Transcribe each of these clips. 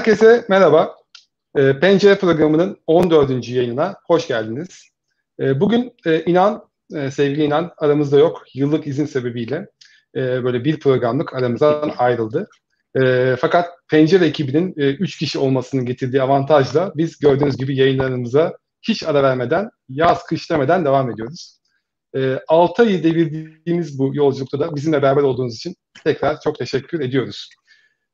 Herkese merhaba. E, Pencere programının 14. yayınına hoş geldiniz. E, bugün e, inan, e, sevgili inan aramızda yok. Yıllık izin sebebiyle e, böyle bir programlık aramızdan ayrıldı. E, fakat Pencere ekibinin 3 e, kişi olmasının getirdiği avantajla biz gördüğünüz gibi yayınlarımıza hiç ara vermeden, yaz kış demeden devam ediyoruz. E, 6 ayı devirdiğimiz bu yolculukta da bizimle beraber olduğunuz için tekrar çok teşekkür ediyoruz.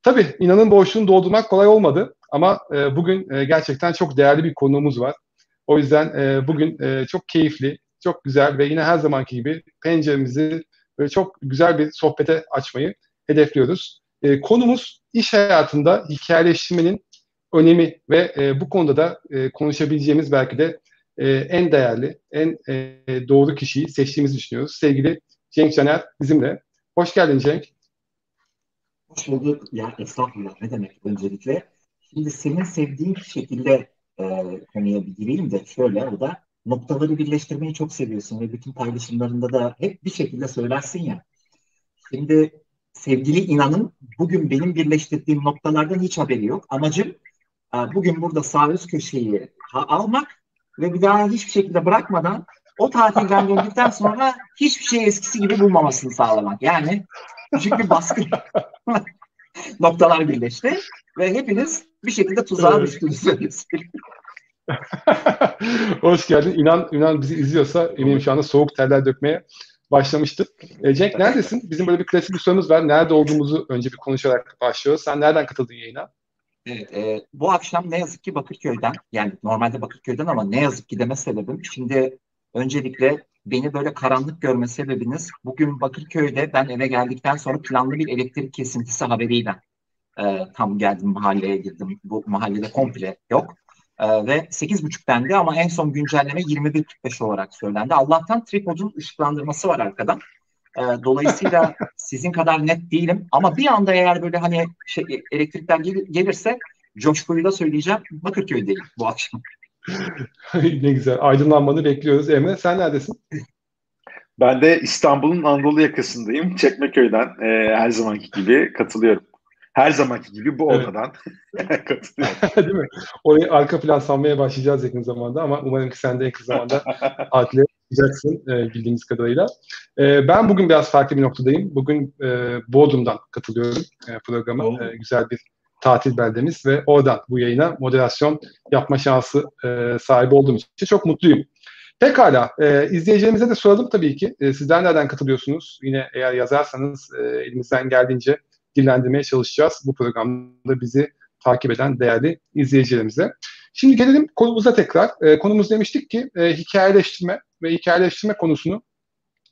Tabii inanın boşluğunu doldurmak kolay olmadı ama e, bugün e, gerçekten çok değerli bir konuğumuz var. O yüzden e, bugün e, çok keyifli, çok güzel ve yine her zamanki gibi penceremizi böyle çok güzel bir sohbete açmayı hedefliyoruz. E, konumuz iş hayatında hikayeleştirmenin önemi ve e, bu konuda da e, konuşabileceğimiz belki de e, en değerli, en e, doğru kişiyi seçtiğimizi düşünüyoruz. Sevgili Cenk Caner bizimle. Hoş geldin Cenk. Hoş bulduk. Ya estağfurullah ne demek öncelikle. Şimdi senin sevdiğin şekilde e, konuya bir gireyim de şöyle o da noktaları birleştirmeyi çok seviyorsun ve bütün paylaşımlarında da hep bir şekilde söylersin ya. Şimdi sevgili inanın bugün benim birleştirdiğim noktalardan hiç haberi yok. Amacım e, bugün burada sağ üst köşeyi almak ve bir daha hiçbir şekilde bırakmadan o tatilden döndükten sonra hiçbir şey eskisi gibi bulmamasını sağlamak. Yani küçük bir baskı noktalar birleşti ve hepiniz bir şekilde tuzağa düştünüz. Hoş geldin. İnan, İnan bizi izliyorsa eminim şu anda soğuk terler dökmeye başlamıştır. E, Cenk neredesin? Bizim böyle bir klasik bir sorumuz var. Nerede olduğumuzu önce bir konuşarak başlıyoruz. Sen nereden katıldın yayına? Evet, e, bu akşam ne yazık ki Bakırköy'den, yani normalde Bakırköy'den ama ne yazık ki deme sebebim, şimdi öncelikle beni böyle karanlık görme sebebiniz bugün Bakırköy'de ben eve geldikten sonra planlı bir elektrik kesintisi haberiyle e, tam geldim mahalleye girdim. Bu mahallede komple yok. E, ve 8.30 dendi ama en son güncelleme 21.45 olarak söylendi. Allah'tan tripodun ışıklandırması var arkadan. E, dolayısıyla sizin kadar net değilim ama bir anda eğer böyle hani şey, elektrikler gel- gelirse coşkuyla söyleyeceğim Bakırköy'deyim bu akşam. ne güzel. Aydınlanmanı bekliyoruz. Emre sen neredesin? Ben de İstanbul'un Anadolu yakasındayım. Çekmeköy'den e, her zamanki gibi katılıyorum. Her zamanki gibi bu evet. odadan katılıyorum. Değil mi? Orayı arka plan sanmaya başlayacağız yakın zamanda ama umarım ki sen de yakın zamanda adile yapacaksın e, bildiğimiz kadarıyla. E, ben bugün biraz farklı bir noktadayım. Bugün e, Bodrum'dan katılıyorum e, programa. E, güzel bir tatil beldemiz ve oradan bu yayına moderasyon yapma şansı e, sahibi olduğum için çok mutluyum. Pekala, e, izleyicilerimize de soralım tabii ki. E, sizler nereden katılıyorsunuz? Yine eğer yazarsanız e, elimizden geldiğince dillendirmeye çalışacağız bu programda bizi takip eden değerli izleyicilerimize. Şimdi gelelim konumuza tekrar. E, konumuz demiştik ki e, hikayeleştirme ve hikayeleştirme konusunu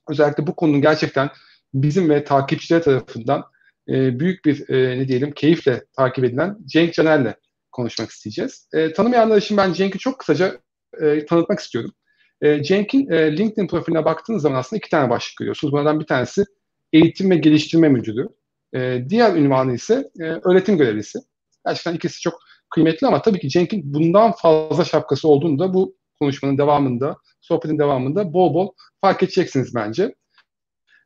özellikle bu konunun gerçekten bizim ve takipçiler tarafından e, büyük bir e, ne diyelim keyifle takip edilen Cenk Caner'le konuşmak isteyeceğiz. E, tanımayanlar için ben Cenk'i çok kısaca e, tanıtmak istiyorum. E, Cenk'in e, LinkedIn profiline baktığınız zaman aslında iki tane başlık görüyorsunuz. Bunlardan bir tanesi eğitim ve geliştirme müdürü. E, diğer ünvanı ise e, öğretim görevlisi. Gerçekten ikisi çok kıymetli ama tabii ki Cenk'in bundan fazla şapkası olduğunu da bu konuşmanın devamında, sohbetin devamında bol bol fark edeceksiniz bence.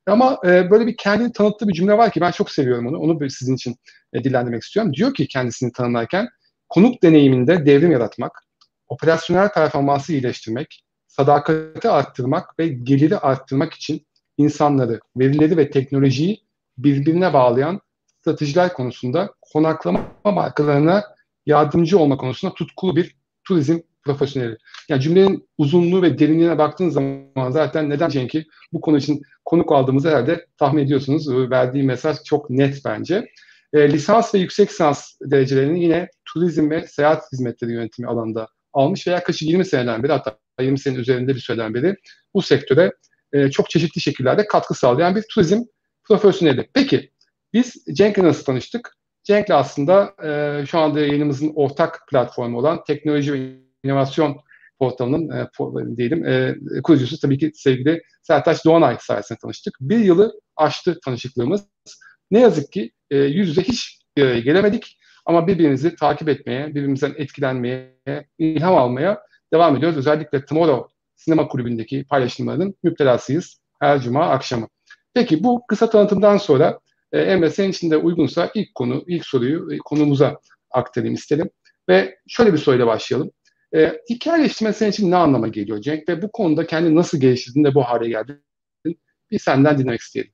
Ama e, böyle bir kendini tanıttığı bir cümle var ki ben çok seviyorum onu. Onu sizin için e, dillendirmek istiyorum. Diyor ki kendisini tanımlarken konuk deneyiminde devrim yaratmak, operasyonel performansı iyileştirmek, sadakati arttırmak ve geliri arttırmak için insanları, verileri ve teknolojiyi birbirine bağlayan stratejiler konusunda konaklama markalarına yardımcı olma konusunda tutkulu bir turizm profesyoneli. Yani cümlenin uzunluğu ve derinliğine baktığınız zaman zaten neden Cenk'i bu konu için konuk aldığımızı herhalde tahmin ediyorsunuz. Verdiği mesaj çok net bence. E, lisans ve yüksek lisans derecelerini yine turizm ve seyahat hizmetleri yönetimi alanında almış ve yaklaşık 20 seneden beri hatta 20 senenin üzerinde bir süreden beri bu sektöre e, çok çeşitli şekillerde katkı sağlayan bir turizm profesyoneli. Peki biz Cenk'le nasıl tanıştık? Cenk'le aslında e, şu anda yayınımızın ortak platformu olan teknoloji ve inovasyon portalının e, diyelim e, kurucusu tabii ki sevgili Sertaç Doğanay sayesinde tanıştık. Bir yılı aştı tanışıklığımız. Ne yazık ki e, yüz yüze hiç e, gelemedik ama birbirimizi takip etmeye, birbirimizden etkilenmeye, ilham almaya devam ediyoruz. Özellikle Tomorrow Sinema Kulübü'ndeki paylaşımlarının müptelasıyız her cuma akşamı. Peki bu kısa tanıtımdan sonra e, Emre senin için de uygunsa ilk konu, ilk soruyu e, konumuza aktarayım isterim. Ve şöyle bir soruyla başlayalım. E, hikayeleştirme senin için ne anlama geliyor Cenk? Ve bu konuda kendini nasıl geliştirdin de bu hale geldin? Bir senden dinlemek isteyelim.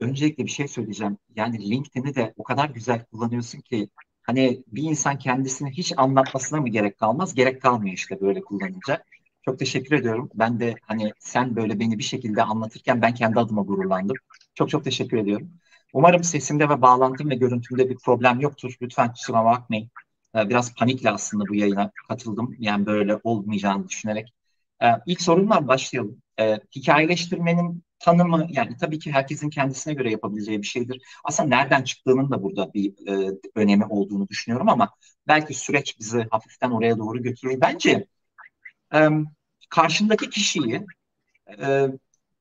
Öncelikle bir şey söyleyeceğim. Yani LinkedIn'i de o kadar güzel kullanıyorsun ki hani bir insan kendisini hiç anlatmasına mı gerek kalmaz? Gerek kalmıyor işte böyle kullanınca. Çok teşekkür ediyorum. Ben de hani sen böyle beni bir şekilde anlatırken ben kendi adıma gururlandım. Çok çok teşekkür ediyorum. Umarım sesimde ve bağlantım ve görüntümde bir problem yoktur. Lütfen kusura bakmayın. Ee, biraz panikle aslında bu yayına katıldım. Yani böyle olmayacağını düşünerek. Ee, ilk sorunla başlayalım. Ee, hikayeleştirmenin tanımı yani tabii ki herkesin kendisine göre yapabileceği bir şeydir. Aslında nereden çıktığının da burada bir e, önemi olduğunu düşünüyorum ama belki süreç bizi hafiften oraya doğru götürür. Bence e, karşındaki kişiyi e,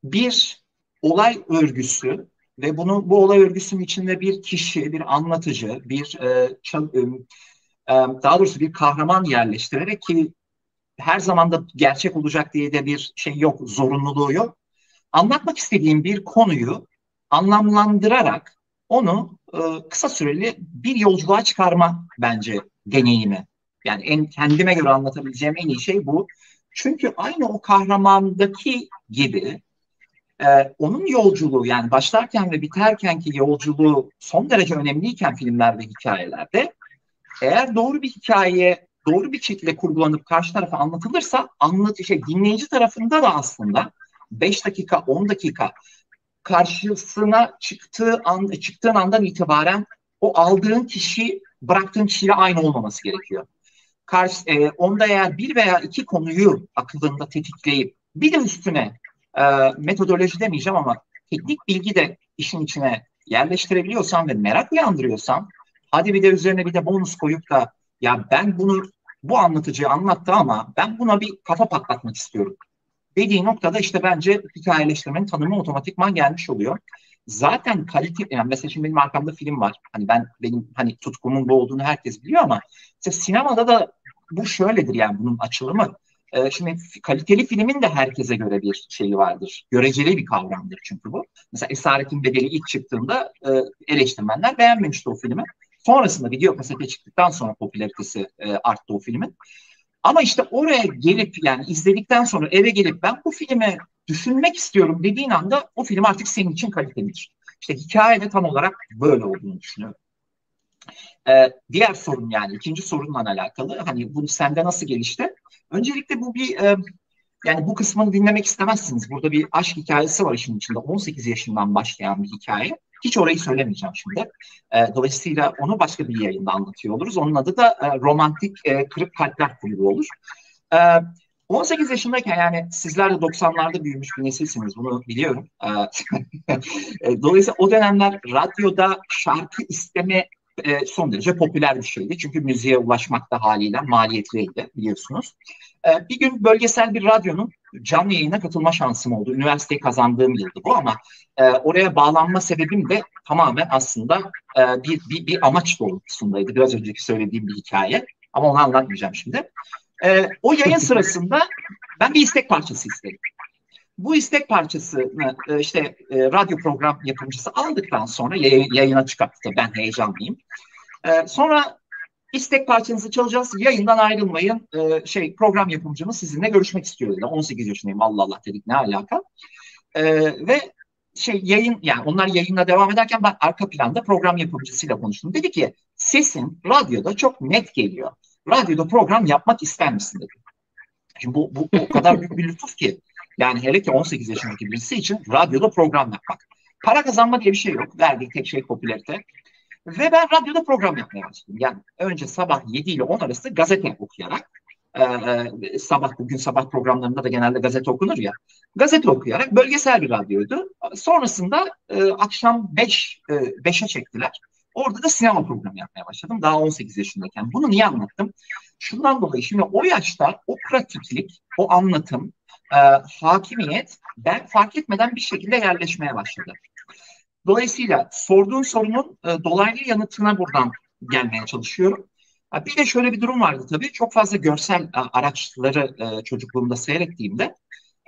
bir olay örgüsü ve bunu bu olay örgüsünün içinde bir kişi, bir anlatıcı, bir e, çal, e, daha doğrusu bir kahraman yerleştirerek ki her zaman da gerçek olacak diye de bir şey yok, zorunluluğu yok. Anlatmak istediğim bir konuyu anlamlandırarak onu kısa süreli bir yolculuğa çıkarma bence deneyimi. Yani en kendime göre anlatabileceğim en iyi şey bu. Çünkü aynı o kahramandaki gibi e, onun yolculuğu yani başlarken ve biterkenki yolculuğu son derece önemliyken filmlerde, hikayelerde eğer doğru bir hikaye doğru bir şekilde kurgulanıp karşı tarafa anlatılırsa anlat şey dinleyici tarafında da aslında 5 dakika 10 dakika karşısına çıktığı an çıktığın andan itibaren o aldığın kişi bıraktığın kişiyle aynı olmaması gerekiyor. Karşı, e, onda eğer bir veya iki konuyu akılında tetikleyip bir de üstüne e, metodoloji demeyeceğim ama teknik bilgi de işin içine yerleştirebiliyorsan ve merak uyandırıyorsan hadi bir de üzerine bir de bonus koyup da ya ben bunu bu anlatıcı anlattı ama ben buna bir kafa patlatmak istiyorum. Dediği noktada işte bence hikayeleştirmenin tanımı otomatikman gelmiş oluyor. Zaten kalite, yani mesela şimdi benim arkamda film var. Hani ben benim hani tutkumun bu olduğunu herkes biliyor ama mesela sinemada da bu şöyledir yani bunun açılımı. Ee, şimdi kaliteli filmin de herkese göre bir şeyi vardır. Göreceli bir kavramdır çünkü bu. Mesela Esaretin Bedeli ilk çıktığında e, eleştirmenler beğenmemişti o filmi. Sonrasında video kasete çıktıktan sonra popülaritesi e, arttı o filmin. Ama işte oraya gelip yani izledikten sonra eve gelip ben bu filmi düşünmek istiyorum dediğin anda o film artık senin için kalitelidir. İşte hikayede tam olarak böyle olduğunu düşünüyorum. Ee, diğer sorun yani ikinci sorunla alakalı hani bu sende nasıl gelişti? Öncelikle bu bir e, yani bu kısmını dinlemek istemezsiniz. Burada bir aşk hikayesi var işin içinde. 18 yaşından başlayan bir hikaye. Hiç orayı söylemeyeceğim şimdi. E, dolayısıyla onu başka bir yayında anlatıyor oluruz. Onun adı da e, Romantik e, Kırık Kalpler Kulübü olur. E, 18 yaşındayken yani sizler de 90'larda büyümüş bir nesilsiniz bunu biliyorum. E, e, dolayısıyla o dönemler radyoda şarkı isteme e, son derece popüler bir şeydi. Çünkü müziğe ulaşmak da haliyle maliyetliydi biliyorsunuz. E, bir gün bölgesel bir radyonun canlı yayına katılma şansım oldu. Üniversiteyi kazandığım yıldı bu ama e, oraya bağlanma sebebim de tamamen aslında e, bir, bir, bir amaç doğrultusundaydı. Biraz önceki söylediğim bir hikaye ama onu anlatmayacağım şimdi. E, o yayın sırasında ben bir istek parçası istedim. Bu istek parçasını e, işte e, radyo program yapımcısı aldıktan sonra yayına çıkarttı. Ben heyecanlıyım. E, sonra istek parçanızı çalacağız. Yayından ayrılmayın. Şey program yapımcımız sizinle görüşmek istiyor dedi. 18 yaşındayım. Allah Allah dedik ne alaka. Ve şey yayın yani onlar yayına devam ederken ben arka planda program yapımcısıyla konuştum. Dedi ki sesin radyoda çok net geliyor. Radyoda program yapmak ister misin dedi. Şimdi bu, bu o kadar büyük bir lütuf ki. Yani hele ki 18 yaşındaki birisi için radyoda program yapmak. Para kazanma diye bir şey yok. Verdiği tek şey popülarite. Ve ben radyoda program yapmaya başladım. Yani önce sabah 7 ile 10 arası gazete okuyarak e, sabah bugün sabah programlarında da genelde gazete okunur ya. Gazete okuyarak bölgesel bir radyoydu. Sonrasında e, akşam 5 e, 5'e çektiler. Orada da sinema programı yapmaya başladım. Daha 18 yaşındayken. Bunu niye anlattım? Şundan dolayı şimdi o yaşta o pratiklik, o anlatım, e, hakimiyet ben fark etmeden bir şekilde yerleşmeye başladı. Dolayısıyla sorduğun sorunun e, dolaylı yanıtına buradan gelmeye çalışıyorum. Bir de şöyle bir durum vardı tabii. Çok fazla görsel e, araçları e, çocukluğumda seyrettiğimde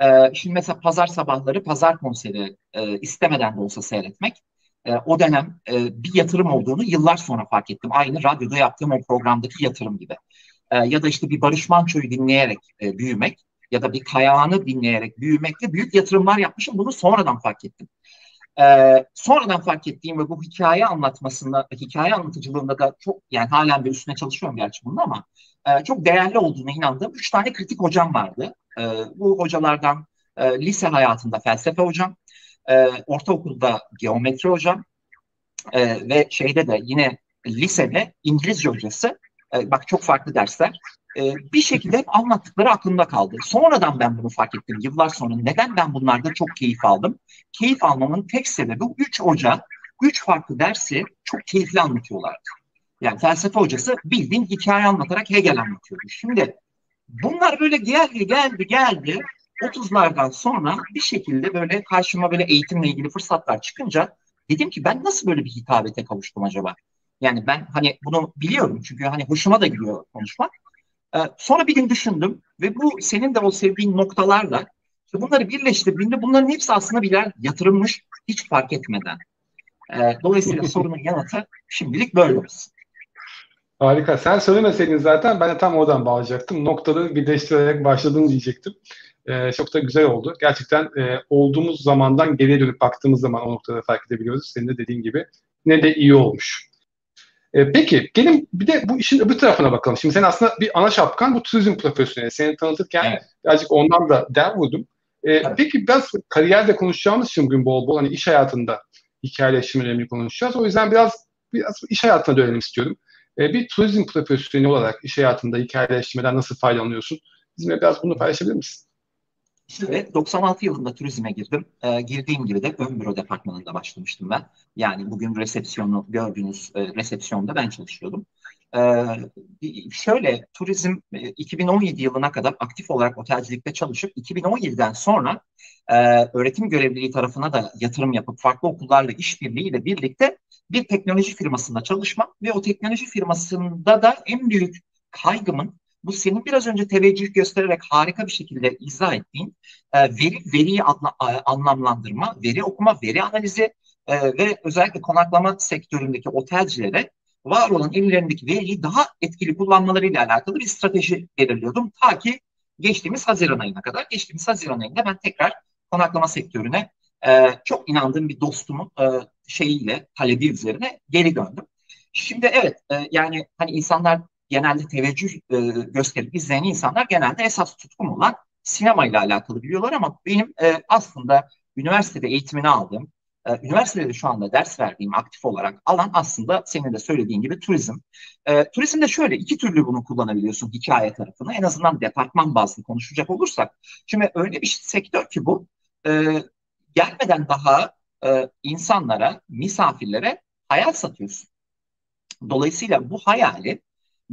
e, şimdi mesela pazar sabahları pazar konseri istemeden de olsa seyretmek o dönem bir yatırım olduğunu yıllar sonra fark ettim. Aynı radyoda yaptığım o programdaki yatırım gibi. Ya da işte bir Barış Manço'yu dinleyerek büyümek ya da bir Kayağan'ı dinleyerek büyümekle büyük yatırımlar yapmışım. Bunu sonradan fark ettim. Ee, sonradan fark ettiğim ve bu hikaye anlatmasında, hikaye anlatıcılığında da çok yani halen bir üstüne çalışıyorum gerçi bunun ama e, çok değerli olduğuna inandığım üç tane kritik hocam vardı. E, bu hocalardan e, lise hayatında felsefe hocam, e, ortaokulda geometri hocam e, ve şeyde de yine lisede İngilizce hocası. E, bak çok farklı dersler. E, bir şekilde anlattıkları aklımda kaldı. Sonradan ben bunu fark ettim yıllar sonra. Neden ben bunlarda çok keyif aldım? Keyif almamın tek sebebi üç hoca, üç farklı dersi çok keyifli anlatıyorlardı. Yani felsefe hocası bildiğin hikaye anlatarak Hegel anlatıyordu. Şimdi bunlar böyle geldi geldi geldi 30'lardan sonra bir şekilde böyle karşıma böyle eğitimle ilgili fırsatlar çıkınca dedim ki ben nasıl böyle bir hitabete kavuştum acaba? Yani ben hani bunu biliyorum çünkü hani hoşuma da gidiyor konuşmak. Ee, sonra bir gün düşündüm ve bu senin de o sevdiğin noktalarla işte bunları birleştirdiğinde bunların hepsi aslında birer yatırılmış hiç fark etmeden. Ee, dolayısıyla sorunun yanıtı şimdilik böyle olsun. Harika. Sen söylemeseydin zaten ben de tam oradan bağlayacaktım. Noktaları birleştirerek başladın diyecektim. Ee, çok da güzel oldu. Gerçekten e, olduğumuz zamandan geriye dönüp baktığımız zaman o noktaları fark edebiliyoruz. Senin de dediğin gibi ne de iyi olmuş. E, peki gelin bir de bu işin öbür tarafına bakalım. Şimdi sen aslında bir ana şapkan bu turizm profesyoneli. Seni tanıtırken evet. birazcık ondan da der vurdum. E, evet. Peki biraz kariyerde konuşacağımız için bugün bol bol hani iş hayatında hikayeleştirmelerini konuşacağız. O yüzden biraz biraz iş hayatına dönelim istiyorum. E, bir turizm profesyoneli olarak iş hayatında hikayeleştirmeden nasıl faydalanıyorsun? Bizimle biraz bunu paylaşabilir misin? Şöyle 96 yılında turizme girdim. E, girdiğim gibi de ön büro departmanında başlamıştım ben. Yani bugün resepsiyonu gördüğünüz e, resepsiyonda ben çalışıyordum. E, şöyle turizm e, 2017 yılına kadar aktif olarak otelcilikte çalışıp 2017'den sonra e, öğretim görevliliği tarafına da yatırım yapıp farklı okullarla işbirliğiyle birlikte bir teknoloji firmasında çalışmak ve o teknoloji firmasında da en büyük kaygımın bu senin biraz önce teveccüh göstererek harika bir şekilde izah ettiğin e, veri veriyi anla, anlamlandırma, veri okuma, veri analizi e, ve özellikle konaklama sektöründeki otelcilere var olan ellerindeki veriyi daha etkili kullanmalarıyla alakalı bir strateji belirliyordum. Ta ki geçtiğimiz Haziran ayına kadar. Geçtiğimiz Haziran ayında ben tekrar konaklama sektörüne e, çok inandığım bir dostumun e, şeyiyle, talebi üzerine geri döndüm. Şimdi evet e, yani hani insanlar genelde teveccüh e, gösterip izleyen insanlar genelde esas tutkum olan sinema ile alakalı biliyorlar ama benim e, aslında üniversitede eğitimini aldığım, e, üniversitede şu anda ders verdiğim aktif olarak alan aslında senin de söylediğin gibi turizm. E, turizmde şöyle iki türlü bunu kullanabiliyorsun hikaye tarafını. En azından departman bazlı konuşacak olursak. Şimdi öyle bir sektör ki bu e, gelmeden daha e, insanlara, misafirlere hayal satıyorsun. Dolayısıyla bu hayali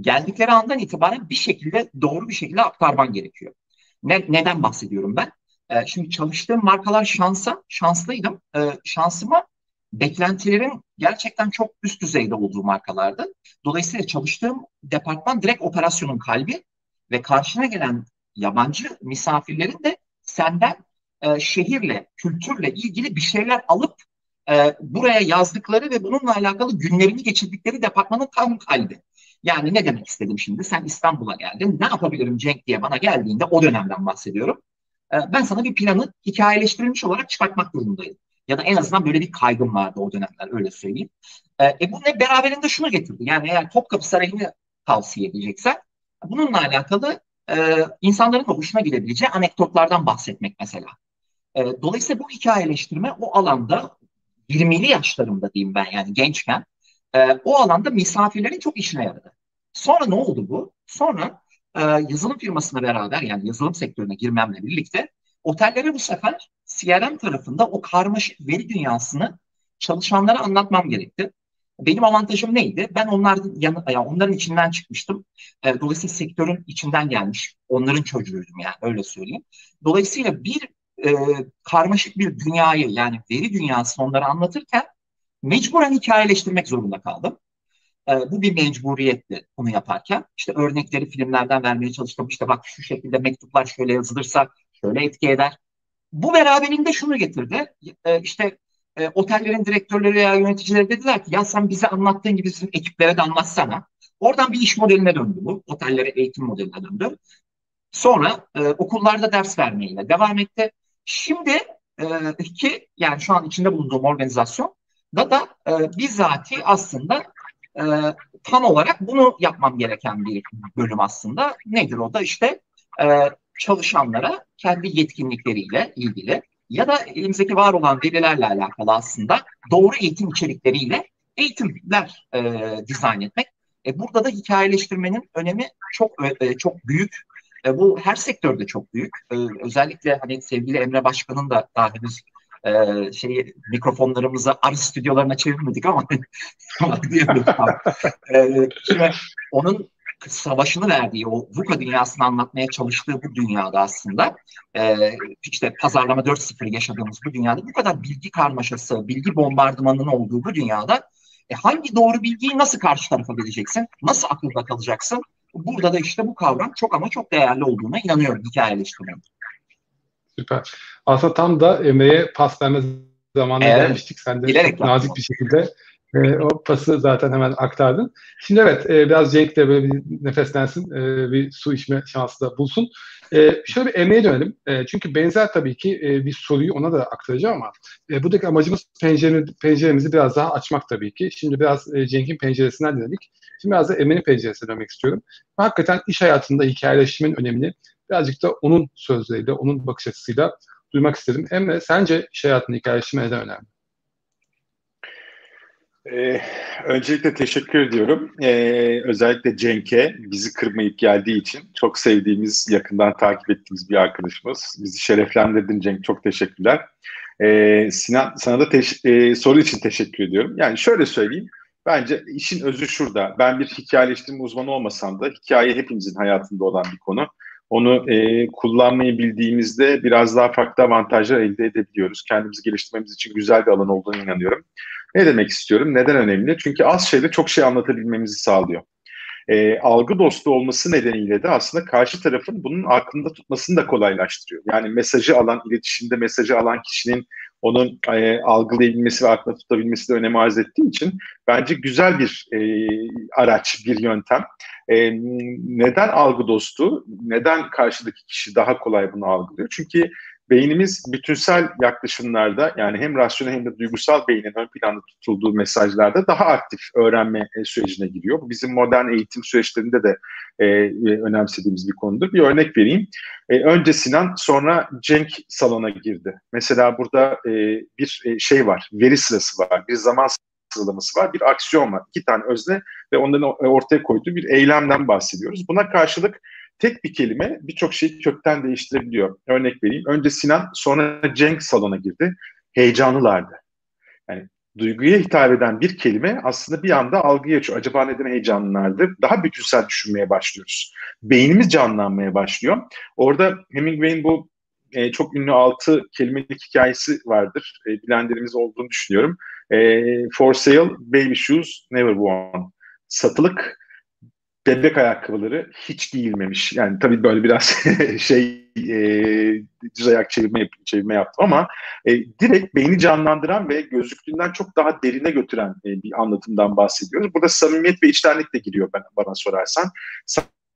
geldikleri andan itibaren bir şekilde doğru bir şekilde aktarman gerekiyor. Ne, neden bahsediyorum ben? E, şimdi çalıştığım markalar şansa, şanslıydım. E, şansıma beklentilerin gerçekten çok üst düzeyde olduğu markalardı. Dolayısıyla çalıştığım departman direkt operasyonun kalbi ve karşına gelen yabancı misafirlerin de senden e, şehirle, kültürle ilgili bir şeyler alıp e, buraya yazdıkları ve bununla alakalı günlerini geçirdikleri departmanın tam kalbi. Yani ne demek istedim şimdi? Sen İstanbul'a geldin. Ne yapabilirim Cenk diye bana geldiğinde o dönemden bahsediyorum. Ee, ben sana bir planı hikayeleştirilmiş olarak çıkartmak durumundayım. Ya da en azından böyle bir kaygım vardı o dönemler öyle söyleyeyim. Ee, e bu ne beraberinde şunu getirdi. Yani eğer Topkapı Sarayı'nı tavsiye edeceksen bununla alakalı e, insanların da hoşuna gidebileceği anekdotlardan bahsetmek mesela. E, dolayısıyla bu hikayeleştirme o alanda 20'li yaşlarımda diyeyim ben yani gençken e, o alanda misafirlerin çok işine yaradı. Sonra ne oldu bu? Sonra e, yazılım firmasına beraber yani yazılım sektörüne girmemle birlikte otellere bu sefer CRM tarafında o karmaşık veri dünyasını çalışanlara anlatmam gerekti. Benim avantajım neydi? Ben onların yanı, yani onların içinden çıkmıştım. E, dolayısıyla sektörün içinden gelmiş. Onların çocuğuydum yani öyle söyleyeyim. Dolayısıyla bir e, karmaşık bir dünyayı yani veri dünyasını onlara anlatırken mecburen hikayeleştirmek zorunda kaldım. E, bu bir mecburiyetti bunu yaparken. İşte örnekleri filmlerden vermeye çalıştım. İşte bak şu şekilde mektuplar şöyle yazılırsa şöyle etki eder. Bu beraberinde şunu getirdi. E, işte e, otellerin direktörleri veya yöneticileri dediler ki ya sen bize anlattığın gibi bizim ekiplere de anlatsana. Oradan bir iş modeline döndü bu. Otellere eğitim modeline döndü. Sonra e, okullarda ders vermeyle devam etti. Şimdi e, ki yani şu an içinde bulunduğum organizasyon da da e, bizzati aslında e, tam olarak bunu yapmam gereken bir bölüm aslında. Nedir o da işte e, çalışanlara kendi yetkinlikleriyle ilgili ya da elimizdeki var olan verilerle alakalı aslında doğru eğitim içerikleriyle eğitimler e, dizayn etmek. E, burada da hikayeleştirmenin önemi çok e, çok büyük. E, bu her sektörde çok büyük. E, özellikle hani sevgili Emre Başkan'ın da daha henüz e, şeyi mikrofonlarımızı arı stüdyolarına çevirmedik ama diyelim. e, şimdi onun savaşını verdiği o VUCA dünyasını anlatmaya çalıştığı bu dünyada aslında e, işte pazarlama 4.0 yaşadığımız bu dünyada bu kadar bilgi karmaşası, bilgi bombardımanının olduğu bu dünyada e, hangi doğru bilgiyi nasıl karşı tarafa vereceksin? Nasıl akılda kalacaksın? Burada da işte bu kavram çok ama çok değerli olduğuna inanıyorum hikayeleştirmenin. Süper. Aslında tam da Emre'ye pas verme zamanına evet. gelmiştik. Sen de Bilerek nazik yaptım. bir şekilde e, o pası zaten hemen aktardın. Şimdi evet e, biraz Cenk de böyle bir nefeslensin, e, bir su içme şansı da bulsun. E, şöyle bir emeğe dönelim. E, çünkü benzer tabii ki e, bir soruyu ona da aktaracağım ama e, buradaki amacımız penceremizi, penceremizi biraz daha açmak tabii ki. Şimdi biraz e, Cenk'in penceresinden denedik. Şimdi biraz da Emre'nin penceresine dönmek istiyorum. Hakikaten iş hayatında hikayeleştirmenin önemini birazcık da onun sözleriyle, onun bakış açısıyla duymak istedim. Emre sence iş hayatında hikayeleştirme neden önemli? Ee, öncelikle teşekkür ediyorum. Ee, özellikle Cenk'e bizi kırmayıp geldiği için çok sevdiğimiz, yakından takip ettiğimiz bir arkadaşımız. Bizi şereflendirdin Cenk. Çok teşekkürler. Ee, Sinan sana da teş- e, soru için teşekkür ediyorum. Yani şöyle söyleyeyim. Bence işin özü şurada. Ben bir hikayeleştirme uzmanı olmasam da hikaye hepimizin hayatında olan bir konu. Onu e, kullanmayı bildiğimizde biraz daha farklı avantajlar elde edebiliyoruz. Kendimizi geliştirmemiz için güzel bir alan olduğunu inanıyorum. Ne demek istiyorum? Neden önemli? Çünkü az şeyde çok şey anlatabilmemizi sağlıyor. E, algı dostu olması nedeniyle de aslında karşı tarafın bunun aklında tutmasını da kolaylaştırıyor. Yani mesajı alan, iletişimde mesajı alan kişinin onun e, algılayabilmesi ve aklında tutabilmesi de önem arz ettiği için bence güzel bir e, araç, bir yöntem. E, neden algı dostu? Neden karşıdaki kişi daha kolay bunu algılıyor? Çünkü beynimiz bütünsel yaklaşımlarda yani hem rasyonel hem de duygusal beynin ön planda tutulduğu mesajlarda daha aktif öğrenme e, sürecine giriyor. Bu bizim modern eğitim süreçlerinde de e, e, önemsediğimiz bir konudur. Bir örnek vereyim. E, önce Sinan sonra Cenk salona girdi. Mesela burada e, bir e, şey var, veri sırası var, bir zaman sıralaması var, bir aksiyon var. İki tane özne ve onların ortaya koyduğu bir eylemden bahsediyoruz. Buna karşılık tek bir kelime birçok şeyi kökten değiştirebiliyor. Örnek vereyim. Önce Sinan sonra Cenk salona girdi. Heyecanlılardı. Yani duyguya hitap eden bir kelime aslında bir anda algıyı açıyor. Acaba neden heyecanlılardı? Daha bütünsel düşünmeye başlıyoruz. Beynimiz canlanmaya başlıyor. Orada Hemingway'in bu e, çok ünlü altı kelimelik hikayesi vardır. E, bilenlerimiz olduğunu düşünüyorum. E, for sale, baby shoes, never worn. Satılık, bebek ayakkabıları hiç giyilmemiş. Yani tabii böyle biraz şey e, düz ayak çevirme, çevirme yaptım ama e, direkt beyni canlandıran ve gözlüklüğünden çok daha derine götüren e, bir anlatımdan bahsediyoruz. Burada samimiyet ve içtenlik de giriyor ben, bana sorarsan.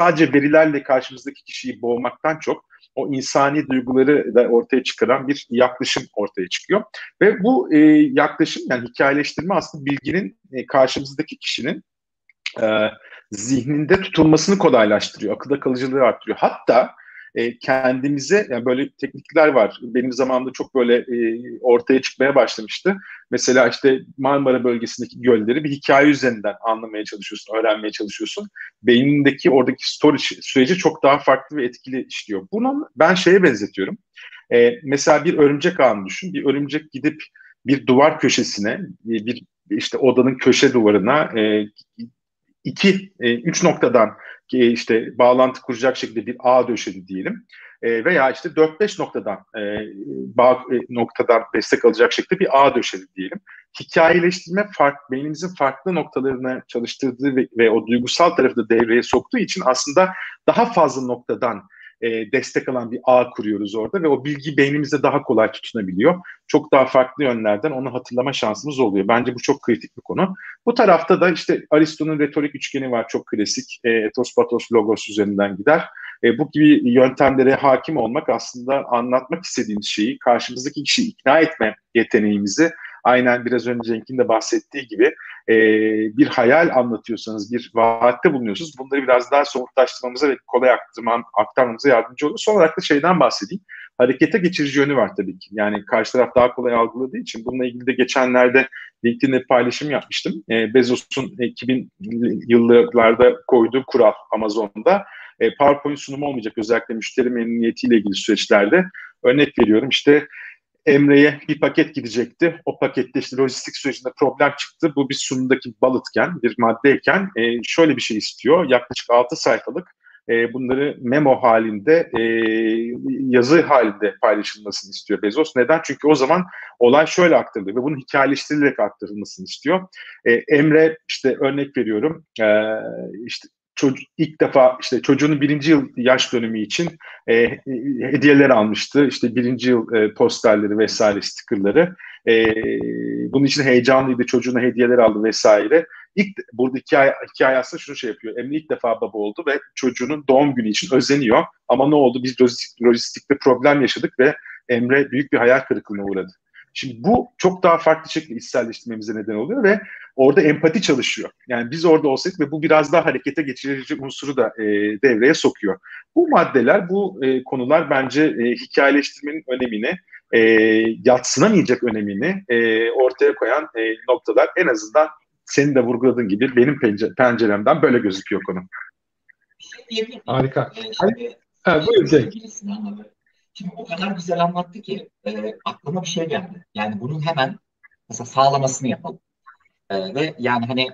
Sadece verilerle karşımızdaki kişiyi boğmaktan çok o insani duyguları da ortaya çıkaran bir yaklaşım ortaya çıkıyor. Ve bu e, yaklaşım yani hikayeleştirme aslında bilginin e, karşımızdaki kişinin e, zihninde tutulmasını kolaylaştırıyor, akılda kalıcılığı arttırıyor. Hatta e, kendimize yani böyle teknikler var. Benim zamanımda çok böyle e, ortaya çıkmaya başlamıştı. Mesela işte Marmara bölgesindeki gölleri bir hikaye üzerinden anlamaya çalışıyorsun, öğrenmeye çalışıyorsun. Beynindeki oradaki storage süreci çok daha farklı ve etkili işliyor. Bunu ben şeye benzetiyorum. E, mesela bir örümcek ağını düşün. Bir örümcek gidip bir duvar köşesine, bir işte odanın köşe duvarına e, iki, e, üç noktadan e, işte bağlantı kuracak şekilde bir ağ döşedi diyelim. E, veya işte 4-5 noktadan e, bağ e, noktadan destek alacak şekilde bir ağ döşedi diyelim. Hikayeleştirme fark, beynimizin farklı noktalarını çalıştırdığı ve, ve o duygusal tarafı da devreye soktuğu için aslında daha fazla noktadan e, destek alan bir ağ kuruyoruz orada ve o bilgi beynimizde daha kolay tutunabiliyor. Çok daha farklı yönlerden onu hatırlama şansımız oluyor. Bence bu çok kritik bir konu. Bu tarafta da işte Aristo'nun retorik üçgeni var çok klasik. E, etos, patos, logos üzerinden gider. E, bu gibi yöntemlere hakim olmak aslında anlatmak istediğimiz şeyi karşımızdaki kişiyi ikna etme yeteneğimizi aynen biraz önce Cenk'in de bahsettiği gibi e, bir hayal anlatıyorsanız, bir vaatte bulunuyorsunuz. Bunları biraz daha somutlaştırmamıza ve kolay aktarmam, aktarmamıza yardımcı olur. Son olarak da şeyden bahsedeyim. Harekete geçirici yönü var tabii ki. Yani karşı taraf daha kolay algıladığı için bununla ilgili de geçenlerde LinkedIn'de paylaşım yapmıştım. E, Bezos'un 2000 yıllarda koyduğu kural Amazon'da e, PowerPoint sunumu olmayacak özellikle müşteri memnuniyetiyle ilgili süreçlerde. Örnek veriyorum işte Emre'ye bir paket gidecekti. O pakette işte lojistik sürecinde problem çıktı. Bu bir sunumdaki balıtken, bir maddeyken e, şöyle bir şey istiyor. Yaklaşık 6 sayfalık e, bunları memo halinde, e, yazı halinde paylaşılmasını istiyor Bezos. Neden? Çünkü o zaman olay şöyle aktarılıyor ve bunun hikayeleştirilerek aktarılmasını istiyor. E, Emre işte örnek veriyorum, e, işte çocuk ilk defa işte çocuğunun birinci yıl yaş dönümü için e, hediyeler almıştı. İşte birinci yıl e, posterleri vesaire stickerları. E, bunun için heyecanlıydı. Çocuğuna hediyeler aldı vesaire. İlk burada hikaye, hikaye aslında şunu şey yapıyor. Emre ilk defa baba oldu ve çocuğunun doğum günü için özeniyor. Ama ne oldu? Biz lojistik, lojistikte problem yaşadık ve Emre büyük bir hayal kırıklığına uğradı. Şimdi bu çok daha farklı şekilde içselleştirmemize neden oluyor ve orada empati çalışıyor. Yani biz orada olsaydık ve bu biraz daha harekete geçirici unsuru da e, devreye sokuyor. Bu maddeler, bu e, konular bence e, hikayeleştirmenin önemini, e, yatsınamayacak önemini e, ortaya koyan e, noktalar. En azından senin de vurguladığın gibi benim penceremden böyle gözüküyor konu. Harika. Şimdi, ha, buyur Cenk. Şimdi o kadar güzel anlattı ki e, aklıma bir şey geldi. Yani bunun hemen mesela sağlamasını yapalım. E, ve yani hani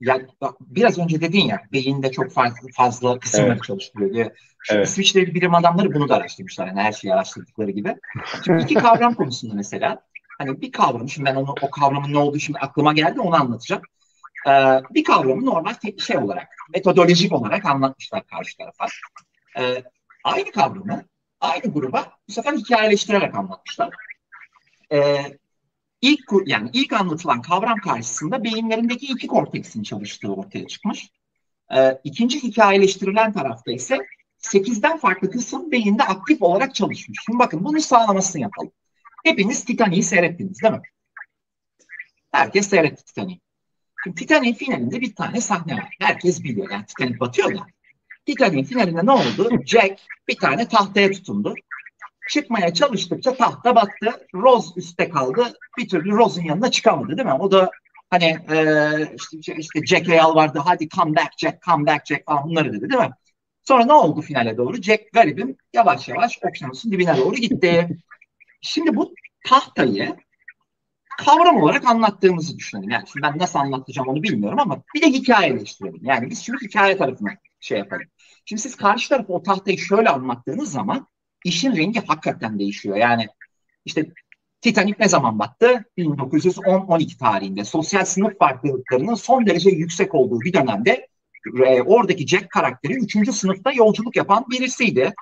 ya, biraz önce dedin ya beyinde çok fazla, fazla kısımları evet. çalıştırıyor diye. Şimdi evet. İsviçreli bilim adamları bunu da araştırmışlar. Yani her şeyi araştırdıkları gibi. Şimdi iki kavram konusunda mesela hani bir kavram, şimdi ben onu o kavramın ne olduğu şimdi aklıma geldi onu anlatacağım. Ee, bir kavramı normal tek şey olarak, metodolojik olarak anlatmışlar karşı tarafa. Ee, aynı kavramı aynı gruba bu sefer hikayeleştirerek anlatmışlar. Ee, ilk yani ilk anlatılan kavram karşısında beyinlerindeki iki korteksin çalıştığı ortaya çıkmış. Ee, ikinci hikayeleştirilen tarafta ise 8'den farklı kısım beyinde aktif olarak çalışmış. Şimdi bakın bunu sağlamasını yapalım. Hepiniz Titanic'i seyrettiniz değil mi? Herkes seyretti Titanic'i. Şimdi Titanic finalinde bir tane sahne var. Herkes biliyor. Yani Titanic batıyor ya. Titanic'in finalinde ne oldu? Jack bir tane tahtaya tutundu. Çıkmaya çalıştıkça tahta battı. Rose üstte kaldı. Bir türlü Rose'un yanına çıkamadı değil mi? O da hani e, işte, işte Jack'e yalvardı. Hadi come back Jack, come back Jack falan bunları dedi değil mi? Sonra ne oldu finale doğru? Jack garibim yavaş yavaş okyanusun dibine doğru gitti. Şimdi bu tahtayı kavram olarak anlattığımızı düşünelim. Yani şimdi ben nasıl anlatacağım onu bilmiyorum ama bir de hikayeleştirelim. Yani biz şimdi hikaye tarafına şey yapalım. Şimdi siz karşı tarafı o tahtayı şöyle anlattığınız zaman işin rengi hakikaten değişiyor. Yani işte Titanic ne zaman battı? 1910-12 tarihinde. Sosyal sınıf farklılıklarının son derece yüksek olduğu bir dönemde e, oradaki Jack karakteri 3. sınıfta yolculuk yapan birisiydi.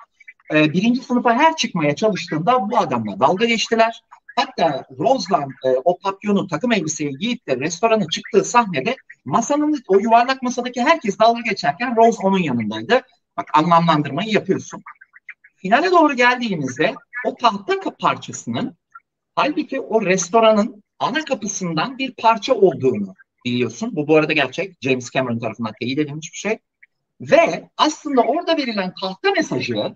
E, birinci sınıfa her çıkmaya çalıştığında bu adamla dalga geçtiler. Hatta Rose'lan e, o papyonu takım elbiseyi giyip de restorana çıktığı sahnede masanın o yuvarlak masadaki herkes dalga geçerken Rose onun yanındaydı. Bak anlamlandırmayı yapıyorsun. Finale doğru geldiğimizde o tahta parçasının halbuki o restoranın ana kapısından bir parça olduğunu biliyorsun. Bu bu arada gerçek. James Cameron tarafından teyit edilmiş bir şey. Ve aslında orada verilen tahta mesajı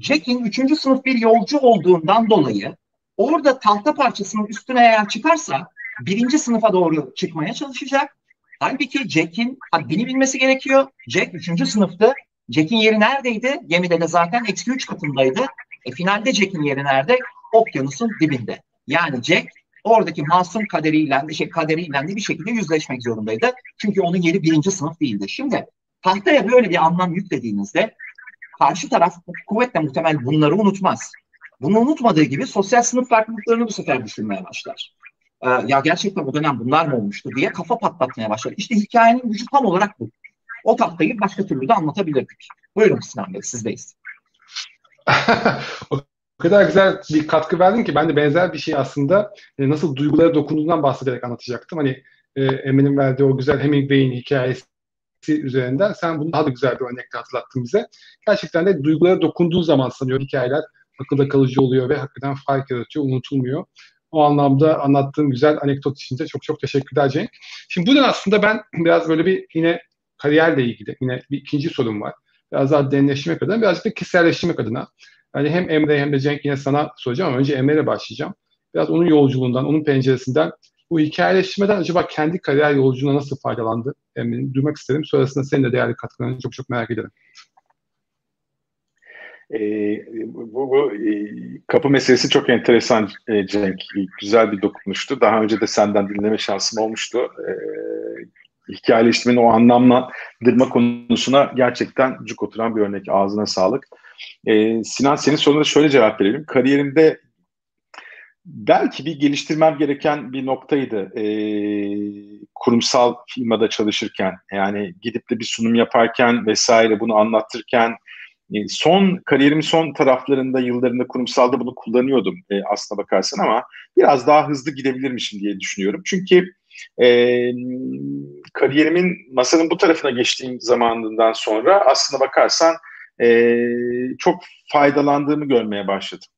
Jack'in üçüncü sınıf bir yolcu olduğundan dolayı orada tahta parçasının üstüne eğer çıkarsa birinci sınıfa doğru çıkmaya çalışacak. Halbuki Jack'in haddini bilmesi gerekiyor. Jack üçüncü sınıftı. Jack'in yeri neredeydi? Gemide de zaten eksi üç katındaydı. E, finalde Jack'in yeri nerede? Okyanusun dibinde. Yani Jack oradaki masum kaderiyle, şey, kaderiyle de bir şekilde yüzleşmek zorundaydı. Çünkü onun yeri birinci sınıf değildi. Şimdi tahtaya böyle bir anlam yüklediğinizde karşı taraf kuvvetle muhtemel bunları unutmaz. Bunu unutmadığı gibi sosyal sınıf farklılıklarını bu sefer düşünmeye başlar. Ee, ya gerçekten o dönem bunlar mı olmuştu diye kafa patlatmaya başlar. İşte hikayenin gücü tam olarak bu. O tahtayı başka türlü de anlatabilirdik. Buyurun Sinan Bey, sizdeyiz. o kadar güzel bir katkı verdin ki ben de benzer bir şey aslında e, nasıl duygulara dokunduğundan bahsederek anlatacaktım. Hani e, Emin'in verdiği o güzel Hemingway'in hikayesi üzerinden sen bunu daha da güzel bir örnekle hatırlattın bize. Gerçekten de duygulara dokunduğu zaman sanıyorum hikayeler akılda kalıcı oluyor ve hakikaten fark yaratıyor, unutulmuyor. O anlamda anlattığın güzel anekdot için de çok çok teşekkürler Cenk. Şimdi buradan aslında ben biraz böyle bir yine kariyerle ilgili yine bir ikinci sorum var. Biraz daha derinleştirmek adına, birazcık da kişiselleştirmek adına. Yani hem Emre hem de Cenk yine sana soracağım ama önce Emre'yle başlayacağım. Biraz onun yolculuğundan, onun penceresinden bu hikayeleştirmeden acaba kendi kariyer yolculuğuna nasıl faydalandı? Emre'nin duymak isterim. Sonrasında senin de değerli katkılarını çok çok merak ederim. E, bu, bu e, kapı meselesi çok enteresan e, Cenk. Güzel bir dokunuştu. Daha önce de senden dinleme şansım olmuştu. E, hikayeleştirmenin o anlamlandırma konusuna gerçekten cuk oturan bir örnek. Ağzına sağlık. E, Sinan senin soruna şöyle cevap verelim. Kariyerimde belki bir geliştirmem gereken bir noktaydı. E, kurumsal firmada çalışırken yani gidip de bir sunum yaparken vesaire bunu anlatırken son kariyerimin son taraflarında yıllarında kurumsalda bunu kullanıyordum e, aslına bakarsan ama biraz daha hızlı gidebilirmişim diye düşünüyorum. Çünkü e, kariyerimin masanın bu tarafına geçtiğim zamanından sonra aslına bakarsan e, çok faydalandığımı görmeye başladım.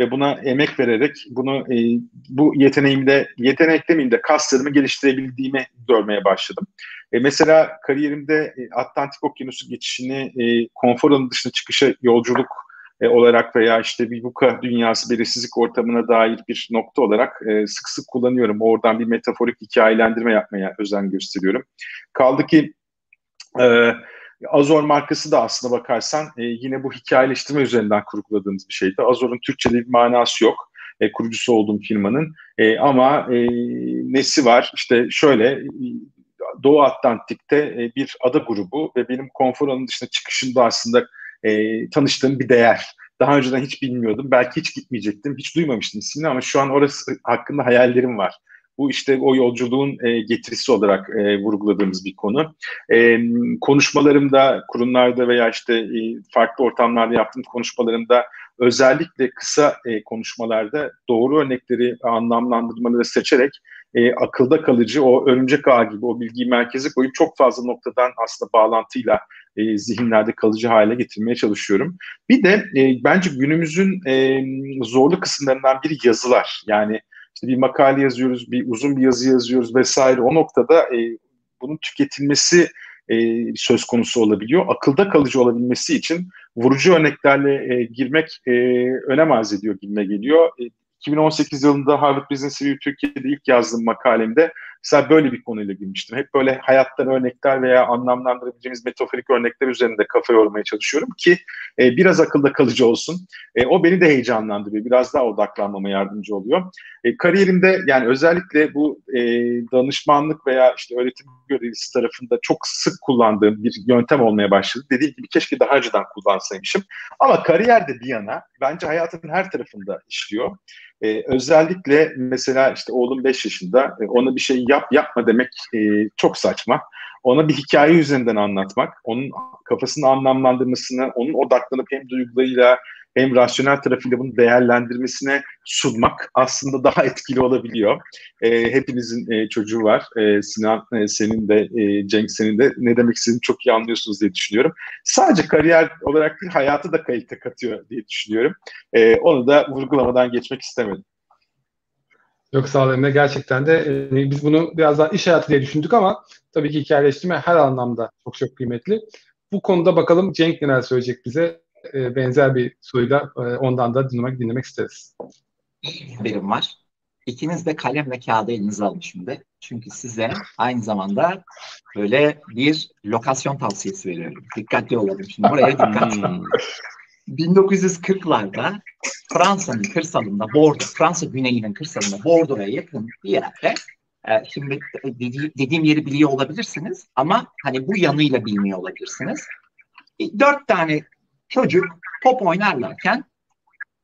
Ve buna emek vererek bunu e, bu yeteneğimde, yetenek demeyeyim de kaslarımı geliştirebildiğimi görmeye başladım. E, mesela kariyerimde e, Atlantik Okyanusu geçişini e, konfor dışına çıkışa yolculuk e, olarak veya işte bir VUCA dünyası belirsizlik ortamına dair bir nokta olarak e, sık sık kullanıyorum. Oradan bir metaforik hikayelendirme yapmaya özen gösteriyorum. Kaldı ki e, Azor markası da aslında bakarsan e, yine bu hikayeleştirme üzerinden kurguladığımız bir şeydi. Azor'un Türkçe'de bir manası yok. E, kurucusu olduğum firmanın. E, ama e, nesi var? İşte şöyle Doğu Atlantik'te e, bir ada grubu ve benim konfor alanı dışında çıkışımda aslında e, tanıştığım bir değer. Daha önceden hiç bilmiyordum. Belki hiç gitmeyecektim. Hiç duymamıştım ismini ama şu an orası hakkında hayallerim var. Bu işte o yolculuğun e, getirisi olarak e, vurguladığımız bir konu. E, konuşmalarımda, kurumlarda veya işte e, farklı ortamlarda yaptığım konuşmalarımda özellikle kısa konuşmalarda doğru örnekleri, anlamlandırmaları seçerek akılda kalıcı o örümcek ağ gibi o bilgiyi merkeze koyup çok fazla noktadan aslında bağlantıyla zihinlerde kalıcı hale getirmeye çalışıyorum. Bir de bence günümüzün zorlu kısımlarından biri yazılar. Yani işte bir makale yazıyoruz, bir uzun bir yazı yazıyoruz vesaire. O noktada e, bunun tüketilmesi e, söz konusu olabiliyor. Akılda kalıcı olabilmesi için vurucu örneklerle e, girmek e, önem arz ediyor gibime geliyor. E, 2018 yılında Harvard Business Review Türkiye'de ilk yazdığım makalemde mesela böyle bir konuyla girmiştim. Hep böyle hayattan örnekler veya anlamlandırabileceğimiz metaforik örnekler üzerinde kafa yormaya çalışıyorum ki e, biraz akılda kalıcü olsun. E, o beni de heyecanlandırıyor. Biraz daha odaklanmama yardımcı oluyor. E, kariyerimde yani özellikle bu e, danışmanlık veya işte öğretim görevlisi tarafında çok sık kullandığım bir yöntem olmaya başladı. Dediğim gibi keşke daha önceden kullansaymışım. Ama kariyer de bir yana bence hayatın her tarafında işliyor. Ee, özellikle mesela işte oğlum 5 yaşında e, ona bir şey yap yapma demek e, çok saçma. Ona bir hikaye üzerinden anlatmak, onun kafasını anlamlandırmasını, onun odaklanıp hem duygularıyla hem rasyonel tarafıyla bunu değerlendirmesine sunmak aslında daha etkili olabiliyor. E, hepinizin e, çocuğu var. E, Sinan e, senin de, e, Cenk senin de ne demek istediğini çok iyi anlıyorsunuz diye düşünüyorum. Sadece kariyer olarak değil, hayatı da kayıta katıyor diye düşünüyorum. E, onu da vurgulamadan geçmek istemedim. Yok sağ olun. Gerçekten de e, biz bunu biraz daha iş hayatı diye düşündük ama tabii ki hikayeleştirme her anlamda çok çok kıymetli. Bu konuda bakalım Cenk neler söyleyecek bize e, benzer bir soruyla e, ondan da dinlemek dinlemek isteriz. Haberim var. İkiniz de kalem ve kağıdı elinize alın şimdi. Çünkü size aynı zamanda böyle bir lokasyon tavsiyesi veriyorum. Dikkatli olalım şimdi. Buraya dikkat. 1940'larda hmm. Fransa'nın kırsalında Bordeaux, Fransa güneyinin kırsalında Bordeaux'a yakın bir yerde e, şimdi dedi, dediğim yeri biliyor olabilirsiniz ama hani bu yanıyla bilmiyor olabilirsiniz. Dört tane çocuk top oynarlarken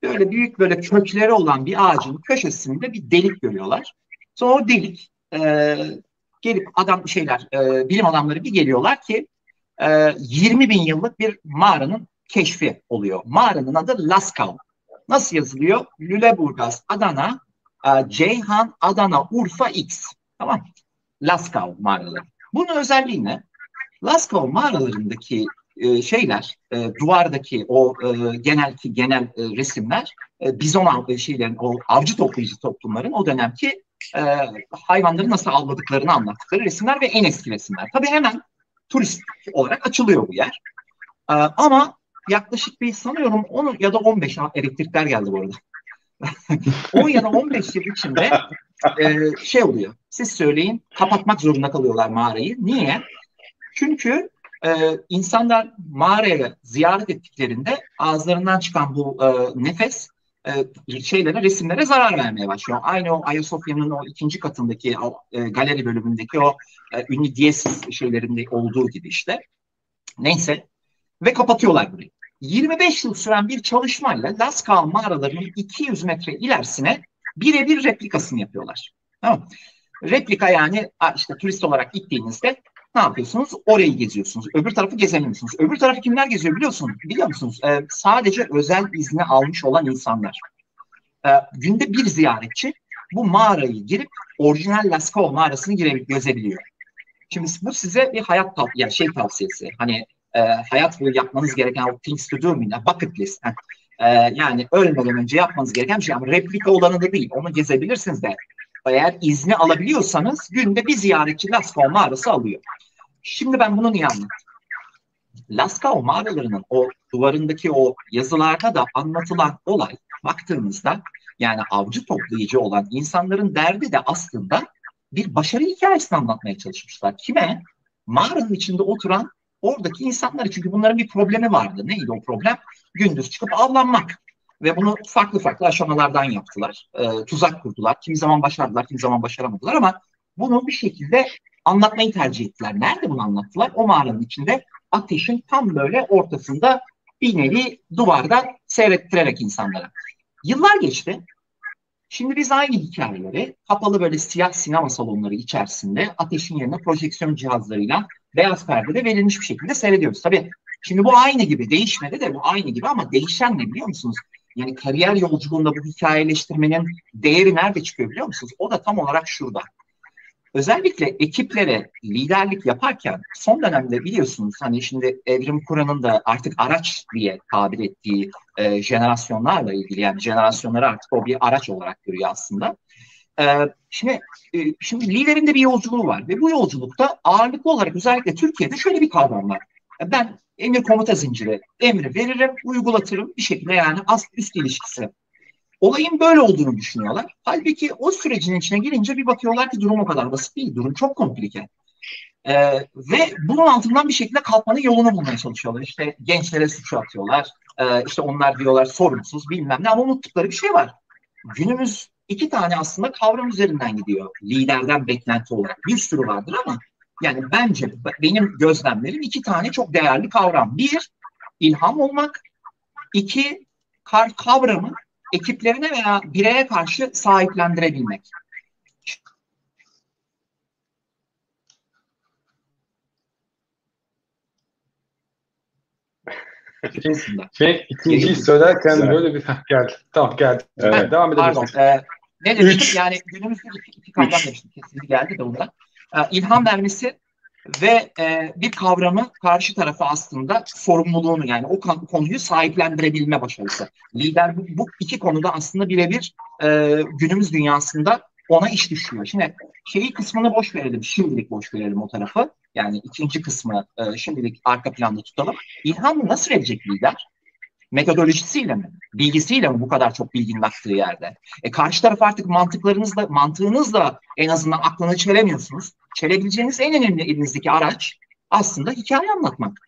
böyle büyük böyle kökleri olan bir ağacın köşesinde bir delik görüyorlar. Sonra o delik e, gelip adam şeyler e, bilim adamları bir geliyorlar ki e, 20 bin yıllık bir mağaranın keşfi oluyor. Mağaranın adı Laskav. Nasıl yazılıyor? Lüleburgaz, Adana, e, Ceyhan, Adana, Urfa, X. Tamam Laskav mağaraları. Bunun özelliği ne? Laskav mağaralarındaki e, şeyler, e, duvardaki o e, genel ki genel e, resimler, e, bizon av, şeylerin, o avcı toplayıcı toplumların o dönemki e, hayvanları nasıl avladıklarını anlattıkları resimler ve en eski resimler. Tabii hemen turist olarak açılıyor bu yer. E, ama yaklaşık bir sanıyorum 10 ya da 15 elektrikler geldi bu arada. 10 ya da 15 yıl içinde e, şey oluyor. Siz söyleyin kapatmak zorunda kalıyorlar mağarayı. Niye? Çünkü e, insanlar mağaraya ziyaret ettiklerinde ağızlarından çıkan bu e, nefes e, şeylere, resimlere zarar vermeye başlıyor. Aynı o Ayasofya'nın o ikinci katındaki o, e, galeri bölümündeki o e, ünlü diyesiz şeylerinde olduğu gibi işte. Neyse. Ve kapatıyorlar burayı. 25 yıl süren bir çalışmayla Lascaux mağaralarının 200 metre ilerisine birebir replikasını yapıyorlar. Tamam Replika yani işte turist olarak gittiğinizde ne yapıyorsunuz? Orayı geziyorsunuz. Öbür tarafı gezemiyorsunuz. Öbür tarafı kimler geziyor biliyorsunuz? Biliyor musunuz? Ee, sadece özel izni almış olan insanlar. Ee, günde bir ziyaretçi bu mağarayı girip orijinal Lascaux mağarasını girebiliyor, gezebiliyor. Şimdi bu size bir hayat tav yani şey tavsiyesi. Hani e, hayat boyu yapmanız gereken things to do mi? Bucket list. E, yani ölmeden önce yapmanız gereken bir şey. Ama replika olanı da değil. Onu gezebilirsiniz de. Eğer izni alabiliyorsanız günde bir ziyaretçi Lascaux mağarası alıyor. Şimdi ben bunu niye anlattım? Lascaux mağaralarının o duvarındaki o yazılarda da anlatılan olay baktığımızda yani avcı toplayıcı olan insanların derdi de aslında bir başarı hikayesini anlatmaya çalışmışlar. Kime? Mağaranın içinde oturan oradaki insanlar. Çünkü bunların bir problemi vardı. Neydi o problem? Gündüz çıkıp avlanmak. Ve bunu farklı farklı aşamalardan yaptılar. E, tuzak kurdular. Kimi zaman başardılar, kimi zaman başaramadılar ama bunu bir şekilde anlatmayı tercih ettiler. Nerede bunu anlattılar? O mağaranın içinde ateşin tam böyle ortasında bir nevi duvardan seyrettirerek insanlara. Yıllar geçti. Şimdi biz aynı hikayeleri kapalı böyle siyah sinema salonları içerisinde ateşin yerine projeksiyon cihazlarıyla beyaz perdede verilmiş bir şekilde seyrediyoruz. Tabii şimdi bu aynı gibi değişmedi de bu aynı gibi ama değişen ne biliyor musunuz? Yani kariyer yolculuğunda bu hikayeleştirmenin değeri nerede çıkıyor biliyor musunuz? O da tam olarak şurada. Özellikle ekiplere liderlik yaparken son dönemde biliyorsunuz hani şimdi Evrim Kur'an'ın da artık araç diye tabir ettiği e, jenerasyonlarla ilgili yani jenerasyonları artık o bir araç olarak görüyor aslında. E, şimdi e, şimdi liderin de bir yolculuğu var ve bu yolculukta ağırlıklı olarak özellikle Türkiye'de şöyle bir kavram var. Ben emir komuta zinciri emri veririm, uygulatırım bir şekilde yani ast üst ilişkisi Olayın böyle olduğunu düşünüyorlar. Halbuki o sürecin içine girince bir bakıyorlar ki durum o kadar basit değil. Durum çok komplike. Ee, ve bunun altından bir şekilde kalkmanın yolunu bulmaya çalışıyorlar. İşte gençlere suçu atıyorlar. Ee, işte onlar diyorlar sorumsuz bilmem ne ama unuttukları bir şey var. Günümüz iki tane aslında kavram üzerinden gidiyor. Liderden beklenti olarak. Bir sürü vardır ama yani bence benim gözlemlerim iki tane çok değerli kavram. Bir, ilham olmak. İki, kavramı ekiplerine veya bireye karşı sahiplendirebilmek. şey, ikinciyi söylerken Güzel. böyle bir geldi. Tamam geldi. Evet. Devam edebiliriz. Pardon. Ee, ne demiştim? Yani günümüzde iki, iki kavram demiştim. Kesinlikle geldi de ondan. Ee, ilham vermesi ve e, bir kavramı karşı tarafa aslında sorumluluğunu yani o konuyu sahiplendirebilme başarısı. Lider bu, bu iki konuda aslında birebir e, günümüz dünyasında ona iş düşüyor. Şimdi şeyi kısmını boş verelim, şimdilik boş verelim o tarafı. Yani ikinci kısmı e, şimdilik arka planda tutalım. İlhamı nasıl verecek lider? Metodolojisiyle mi? Bilgisiyle mi bu kadar çok bilginin aktığı yerde? E karşı taraf artık mantıklarınızla, mantığınızla en azından aklını çelemiyorsunuz. Çelebileceğiniz en önemli elinizdeki araç aslında hikaye anlatmak.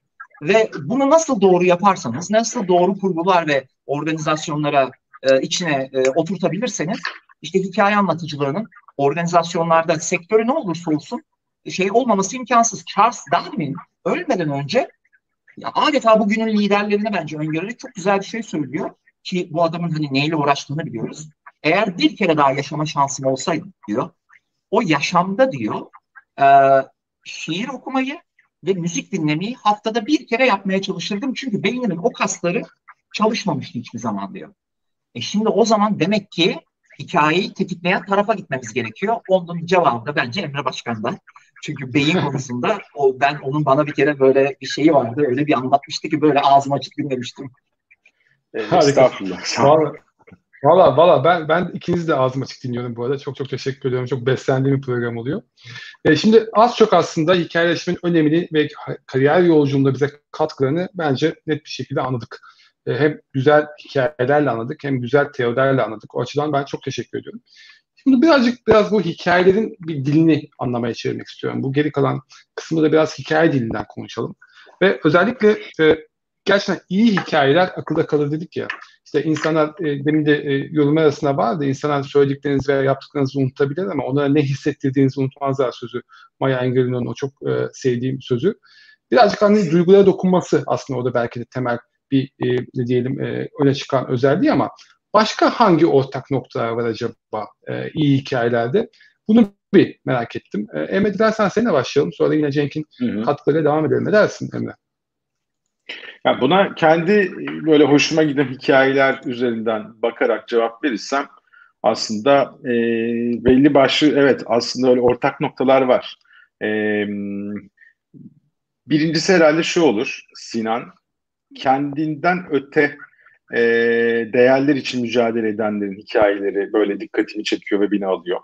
Ve bunu nasıl doğru yaparsanız, nasıl doğru kurgular ve organizasyonlara e, içine e, oturtabilirseniz, işte hikaye anlatıcılığının organizasyonlarda sektörü ne olursa olsun şey olmaması imkansız. Charles Darwin ölmeden önce ya adeta bugünün liderlerine bence öngörerek çok güzel bir şey söylüyor ki bu adamın hani neyle uğraştığını biliyoruz. Eğer bir kere daha yaşama şansım olsaydı diyor, o yaşamda diyor e, şiir okumayı ve müzik dinlemeyi haftada bir kere yapmaya çalışırdım. Çünkü beynimin o kasları çalışmamıştı hiçbir zaman diyor. E şimdi o zaman demek ki hikayeyi tetikleyen tarafa gitmemiz gerekiyor. Onun cevabı da bence Emre Başkan'da. Çünkü beyin konusunda o ben onun bana bir kere böyle bir şeyi vardı. Öyle bir anlatmıştı ki böyle ağzım açık dinlemiştim. Estağfurullah. Valla valla ben ben ikiniz de ağzım açık dinliyorum bu arada. Çok çok teşekkür ediyorum. Çok beslendiğim bir program oluyor. E, şimdi az çok aslında hikayeleşmenin önemini ve kariyer yolculuğunda bize katkılarını bence net bir şekilde anladık. E, hem güzel hikayelerle anladık hem güzel teorilerle anladık. O açıdan ben çok teşekkür ediyorum. Şimdi birazcık biraz bu hikayelerin bir dilini anlamaya çevirmek istiyorum. Bu geri kalan kısmı da biraz hikaye dilinden konuşalım. Ve özellikle e, gerçekten iyi hikayeler akılda kalır dedik ya. İşte insanlar e, demin de e, yorum arasında vardı. İnsanlar söylediklerinizi veya yaptıklarınızı unutabilir ama onlara ne hissettirdiğinizi unutmazlar sözü. Maya Angelou'nun o çok e, sevdiğim sözü. Birazcık hani duygulara dokunması aslında orada belki de temel bir e, ne diyelim e, öne çıkan özelliği ama başka hangi ortak noktalar var acaba e, iyi hikayelerde? Bunu bir merak ettim. E, Emre dilersen seninle başlayalım. Sonra yine Cenk'in katkılarıyla devam edelim. Ne dersin Emre? Ya buna kendi böyle hoşuma giden hikayeler üzerinden bakarak cevap verirsem aslında e, belli başlı evet aslında öyle ortak noktalar var. E, birincisi herhalde şu olur Sinan kendinden öte e, değerler için mücadele edenlerin hikayeleri böyle dikkatimi çekiyor ve beni alıyor.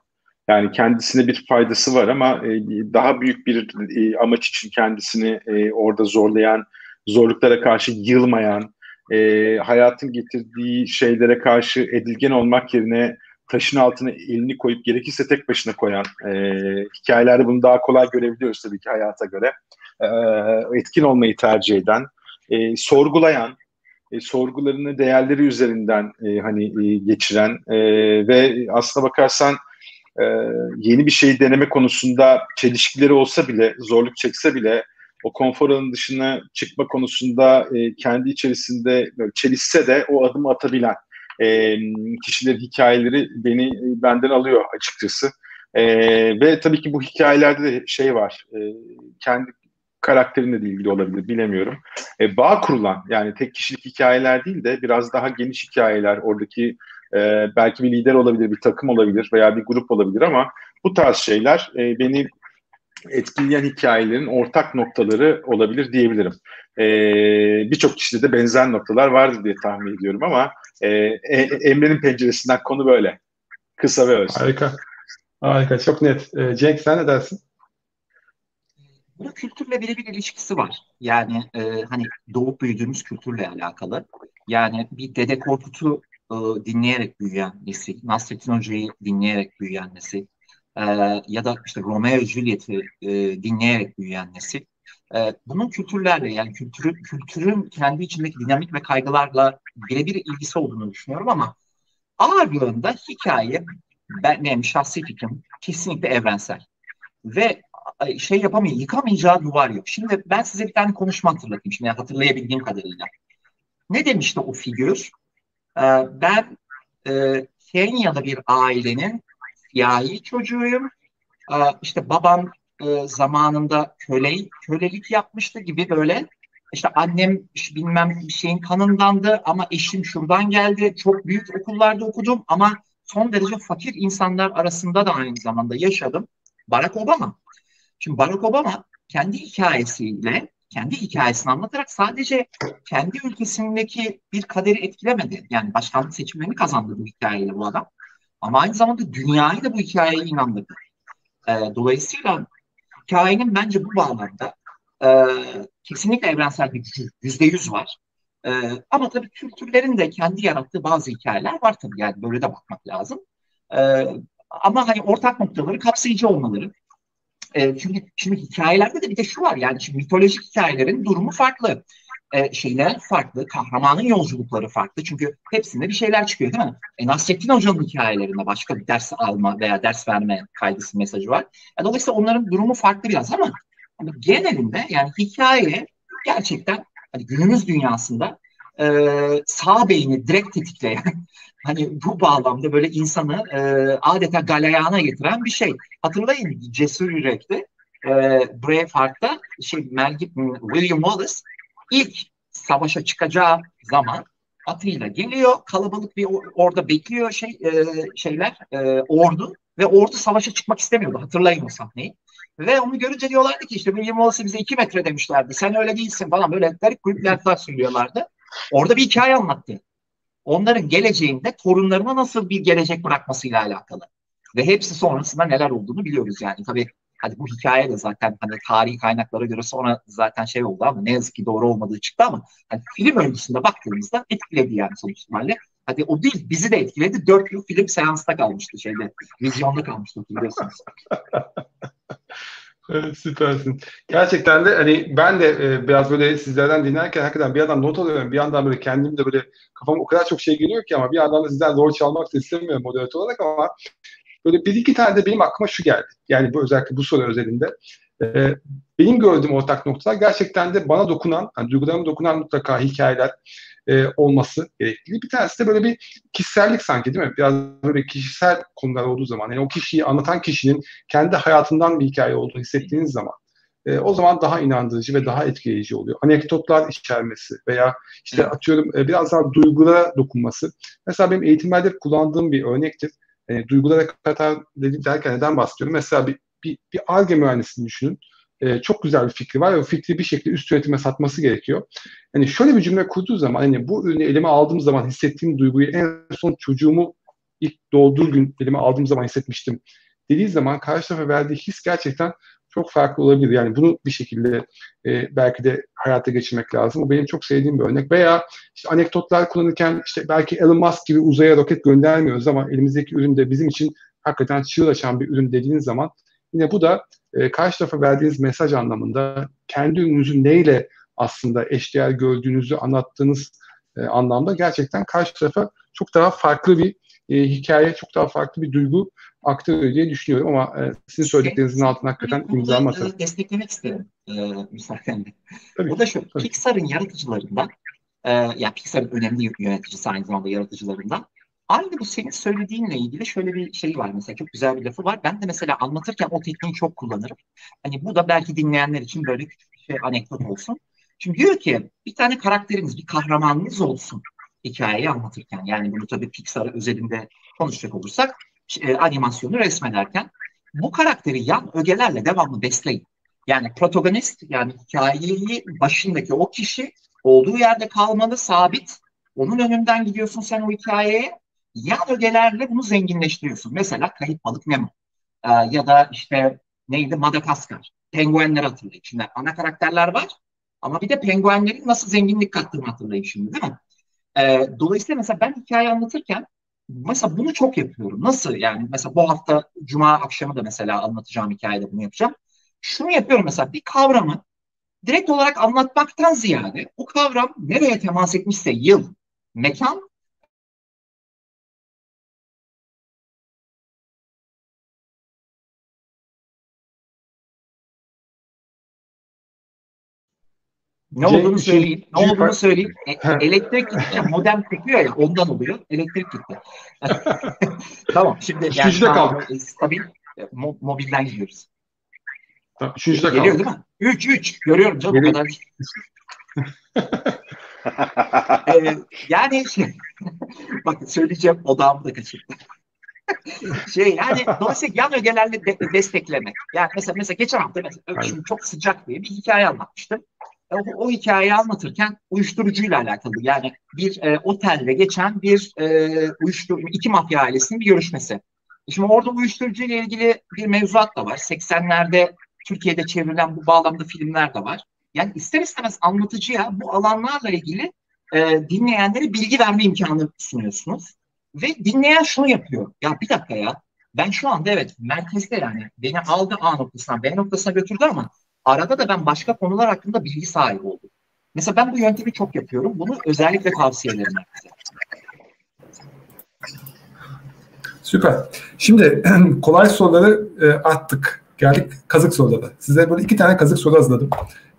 Yani kendisine bir faydası var ama e, daha büyük bir e, amaç için kendisini e, orada zorlayan, zorluklara karşı yılmayan, e, hayatın getirdiği şeylere karşı edilgen olmak yerine taşın altına elini koyup gerekirse tek başına koyan e, hikayelerde bunu daha kolay görebiliyoruz tabii ki hayata göre. E, etkin olmayı tercih eden, e, sorgulayan, e, sorgularını değerleri üzerinden e, hani e, geçiren e, ve aslına bakarsan e, yeni bir şeyi deneme konusunda çelişkileri olsa bile, zorluk çekse bile o konfor alanı dışına çıkma konusunda e, kendi içerisinde böyle çelişse de o adımı atabilen e, kişilerin hikayeleri beni e, benden alıyor açıkçası. E, ve tabii ki bu hikayelerde de şey var. E, kendi karakterinle de ilgili olabilir bilemiyorum. E, bağ kurulan yani tek kişilik hikayeler değil de biraz daha geniş hikayeler oradaki e, belki bir lider olabilir, bir takım olabilir veya bir grup olabilir ama bu tarz şeyler e, beni etkileyen hikayelerin ortak noktaları olabilir diyebilirim. E, Birçok kişide de benzer noktalar vardır diye tahmin ediyorum ama e, e, Emre'nin penceresinden konu böyle. Kısa ve öz. Harika. Harika. Çok net. E, Cenk sen ne dersin? Bunun kültürle birebir ilişkisi var. Yani e, hani doğup büyüdüğümüz kültürle alakalı. Yani bir Dede Korkut'u e, dinleyerek büyüyen nesil, Nasrettin Hoca'yı dinleyerek büyüyen nesil e, ya da işte Romeo Juliet'i e, dinleyerek büyüyen nesil. E, bunun kültürlerle yani kültürün, kültürün kendi içindeki dinamik ve kaygılarla birebir ilgisi olduğunu düşünüyorum ama ağırlığında hikaye ben, benim şahsi fikrim kesinlikle evrensel. Ve şey yapamayın, yıkamayacağı duvar yok. Şimdi ben size bir tane konuşma hatırlatayım şimdi hatırlayabildiğim kadarıyla. Ne demişti o figür? Ee, ben e, Kenya'da bir ailenin siyahi çocuğuyum. Ee, işte babam e, zamanında köle, kölelik yapmıştı gibi böyle. İşte annem bilmem bir şeyin kanındandı ama eşim şuradan geldi. Çok büyük okullarda okudum ama son derece fakir insanlar arasında da aynı zamanda yaşadım. Barack Obama Şimdi Barack Obama kendi hikayesiyle, kendi hikayesini anlatarak sadece kendi ülkesindeki bir kaderi etkilemedi. Yani başkanlık seçimlerini kazandı bu hikayeyle bu adam. Ama aynı zamanda dünyayı da bu hikayeye inandırdı. E, dolayısıyla hikayenin bence bu bağlamda e, kesinlikle evrensel bir gücü, yüzde yüz var. E, ama tabii kültürlerin de kendi yarattığı bazı hikayeler var tabii yani böyle de bakmak lazım. E, ama hani ortak noktaları kapsayıcı olmaları, e, çünkü şimdi hikayelerde de bir de şu var yani şimdi mitolojik hikayelerin durumu farklı. E, şeyler farklı, kahramanın yolculukları farklı. Çünkü hepsinde bir şeyler çıkıyor değil mi? E, Nasrettin Hoca'nın hikayelerinde başka bir ders alma veya ders verme kaygısı mesajı var. E, dolayısıyla onların durumu farklı biraz ama, ama genelinde yani hikaye gerçekten hani günümüz dünyasında e, sağ beyni direkt tetikleyen hani bu bağlamda böyle insanı e, adeta galeyana getiren bir şey. Hatırlayın Cesur Yürek'te e, Braveheart'ta şey Mel Gibson, William Wallace ilk savaşa çıkacağı zaman atıyla geliyor. Kalabalık bir orada bekliyor şey e, şeyler e, ordu ve ordu savaşa çıkmak istemiyordu. Hatırlayın o sahneyi. Ve onu görünce diyorlardı ki işte William Wallace bize iki metre demişlerdi. Sen öyle değilsin falan böyle garip laflar söylüyorlardı. Orada bir hikaye anlattı. Onların geleceğinde torunlarına nasıl bir gelecek bırakmasıyla alakalı. Ve hepsi sonrasında neler olduğunu biliyoruz yani. Tabii Hadi bu hikaye de zaten hani tarihi kaynaklara göre sonra zaten şey oldu ama ne yazık ki doğru olmadığı çıktı ama hani film öncesinde baktığımızda etkiledi yani sonuç ihtimalle. Hadi o değil bizi de etkiledi. Dört yıl film seansta kalmıştı şeyde. Vizyonda kalmıştı biliyorsunuz. Evet, süpersin. Gerçekten de hani ben de e, biraz böyle sizlerden dinlerken hakikaten bir yandan not alıyorum. Bir yandan böyle kendim de böyle kafam o kadar çok şey geliyor ki ama bir yandan da sizden zor çalmak da istemiyorum moderatör olarak ama Böyle bir iki tane de benim aklıma şu geldi. Yani bu özellikle bu soru özelinde. Ee, benim gördüğüm ortak noktalar gerçekten de bana dokunan, yani duygularıma dokunan mutlaka hikayeler e, olması gerekli. Bir tanesi de böyle bir kişisellik sanki değil mi? Biraz böyle kişisel konular olduğu zaman, yani o kişiyi anlatan kişinin kendi hayatından bir hikaye olduğunu hissettiğiniz zaman e, o zaman daha inandırıcı ve daha etkileyici oluyor. Anekdotlar içermesi veya işte atıyorum e, biraz daha duygulara dokunması. Mesela benim eğitimlerde kullandığım bir örnektir e, duygulara katar derken neden bahsediyorum? Mesela bir, bir, bir ARGE mühendisini düşünün. E, çok güzel bir fikri var ve o fikri bir şekilde üst yönetime satması gerekiyor. Hani şöyle bir cümle kurduğu zaman hani bu ürünü elime aldığım zaman hissettiğim duyguyu en son çocuğumu ilk doğduğu gün elime aldığım zaman hissetmiştim dediği zaman karşı tarafa verdiği his gerçekten çok farklı olabilir. Yani bunu bir şekilde e, belki de hayata geçirmek lazım. O benim çok sevdiğim bir örnek. Veya işte anekdotlar kullanırken işte belki Elon Musk gibi uzaya roket göndermiyoruz ama elimizdeki ürün de bizim için hakikaten çığır açan bir ürün dediğiniz zaman yine bu da e, karşı tarafa verdiğiniz mesaj anlamında kendi ürününüzü neyle aslında eşdeğer gördüğünüzü anlattığınız e, anlamda gerçekten karşı tarafa çok daha farklı bir e, hikaye, çok daha farklı bir duygu aktarıyor diye düşünüyorum ama e, sizin söylediklerinizin altına hakikaten imza atarım. Desteklemek isterim e, müsaadenle. O da şu, tabii. Pixar'ın yaratıcılarından, e, yani Pixar'ın önemli yöneticisi aynı zamanda yaratıcılarından, aynı bu senin söylediğinle ilgili şöyle bir şey var mesela çok güzel bir lafı var. Ben de mesela anlatırken o tekniği çok kullanırım. Hani bu da belki dinleyenler için böyle küçük bir şey anekdot olsun. Şimdi diyor ki bir tane karakteriniz, bir kahramanınız olsun hikayeyi anlatırken. Yani bunu tabii Pixar özelinde konuşacak olursak e, animasyonu resmederken bu karakteri yan ögelerle devamlı besleyin. Yani protagonist yani hikayeyi başındaki o kişi olduğu yerde kalmalı sabit. Onun önünden gidiyorsun sen o hikayeye. Yan ögelerle bunu zenginleştiriyorsun. Mesela Kayıp Balık Nemo. Ee, ya da işte neydi Madagaskar. Penguenler hatırlayın. Şimdi ana karakterler var. Ama bir de penguenlerin nasıl zenginlik kattığını hatırlayın şimdi değil mi? Ee, dolayısıyla mesela ben hikaye anlatırken Mesela bunu çok yapıyorum. Nasıl yani? Mesela bu hafta Cuma akşamı da mesela anlatacağım hikayede bunu yapacağım. Şunu yapıyorum mesela bir kavramı direkt olarak anlatmaktan ziyade o kavram nereye temas etmişse yıl, mekan Ne Cenk, olduğunu söyleyeyim. Ne olduğunu fark... söyleyeyim. E, elektrik gitti. Modem kopuyor ya ondan oluyor. Elektrik gitti. tamam şimdi yani Üçüncüde kaldık. E, stabil e, mo- mobilden gidiyoruz. Tamam, üçüncüde kaldık. Geliyor değil mi? Üç, üç. Görüyorum canım Geliyor. kadar. ee, yani şey, bak söyleyeceğim odağımı da kaçırdım. şey yani dolayısıyla yan ögelerle de, desteklemek. Yani mesela mesela geçen hafta mesela çok sıcak diye bir hikaye anlatmıştım o, o hikayeyi anlatırken uyuşturucuyla alakalı. Yani bir e, otelde geçen bir e, uyuşturucu, iki mafya ailesinin bir görüşmesi. Şimdi orada uyuşturucu ile ilgili bir mevzuat da var. 80'lerde Türkiye'de çevrilen bu bağlamda filmler de var. Yani ister istemez anlatıcıya bu alanlarla ilgili e, dinleyenlere bilgi verme imkanı sunuyorsunuz. Ve dinleyen şunu yapıyor. Ya bir dakika ya ben şu anda evet merkezde yani beni aldı A noktasından B noktasına götürdü ama arada da ben başka konular hakkında bilgi sahibi oldum. Mesela ben bu yöntemi çok yapıyorum. Bunu özellikle tavsiye ederim. Süper. Şimdi kolay soruları e, attık. Geldik kazık soruları. Size böyle iki tane kazık soru hazırladım.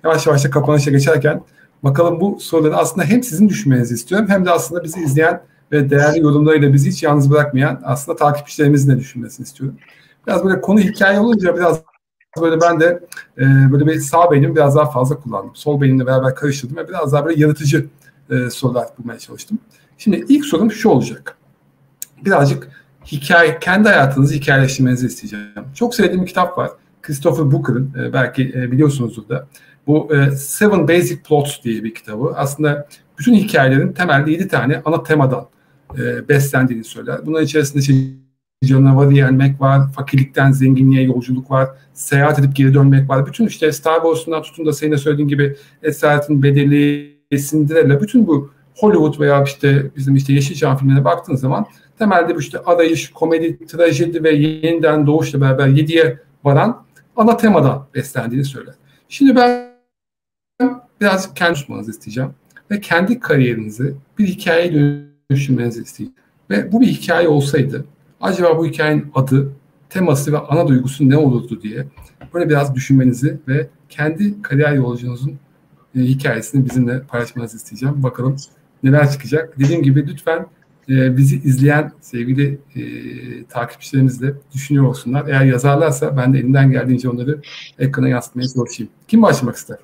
Yavaş yavaş da kapanışa geçerken bakalım bu soruları aslında hem sizin düşünmenizi istiyorum hem de aslında bizi izleyen ve değerli yorumlarıyla bizi hiç yalnız bırakmayan aslında takipçilerimizin de düşünmesini istiyorum. Biraz böyle konu hikaye olunca biraz böyle ben de e, böyle bir sağ beynimi biraz daha fazla kullandım. Sol beynimle beraber karıştırdım ve biraz daha böyle yaratıcı e, sorular bulmaya çalıştım. Şimdi ilk sorum şu olacak. Birazcık hikaye, kendi hayatınızı hikayeleştirmenizi isteyeceğim. Çok sevdiğim bir kitap var. Christopher Booker'ın, e, belki e, biliyorsunuzdur da. Bu e, Seven Basic Plots diye bir kitabı. Aslında bütün hikayelerin temelde 7 tane ana temadan e, beslendiğini söyler. Bunların içerisinde işte canavarı yenmek var, fakirlikten zenginliğe yolculuk var, seyahat edip geri dönmek var. Bütün işte Star Wars'undan tutun da senin söylediğin gibi Esaretin Bedeli, Cinderella, bütün bu Hollywood veya işte bizim işte Yeşilçam filmlerine baktığın zaman temelde bu işte arayış, komedi, trajedi ve yeniden doğuşla beraber yediye varan ana temadan beslendiğini söyler. Şimdi ben birazcık kendi tutmanızı isteyeceğim ve kendi kariyerinizi bir hikayeye dönüştürmenizi isteyeceğim. Ve bu bir hikaye olsaydı acaba bu hikayenin adı, teması ve ana duygusu ne olurdu diye böyle biraz düşünmenizi ve kendi kariyer yolculuğunuzun e, hikayesini bizimle paylaşmanızı isteyeceğim. Bakalım neler çıkacak. Dediğim gibi lütfen e, bizi izleyen sevgili e, takipçilerimiz de düşünüyor olsunlar. Eğer yazarlarsa ben de elimden geldiğince onları ekrana yansıtmaya çalışayım. Kim başlamak ister?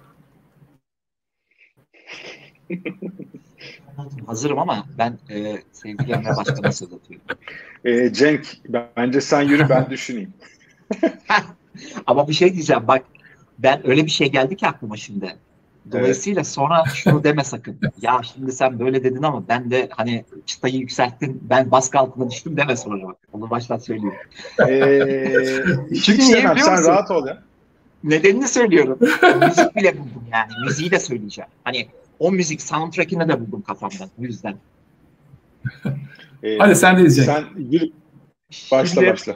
Hazırım ama ben e, sevgili Emre Başkan'a söz atıyorum. E, Cenk, bence sen yürü ben düşüneyim. ama bir şey diyeceğim bak ben öyle bir şey geldi ki aklıma şimdi. Dolayısıyla evet. sonra şunu deme sakın. Ya şimdi sen böyle dedin ama ben de hani çıtayı yükselttin. Ben baskı altına düştüm deme sonra bak. Onu baştan söyleyeyim. Ee, Çünkü niye biliyor Sen rahat ol ya. Nedenini söylüyorum. müzik bile buldum yani. Müziği de söyleyeceğim. Hani o müzik soundtrack'ini de buldum kafamdan. O yüzden. Ee, Hadi sen de izle. Sen yürü. Başla şimdi, başla.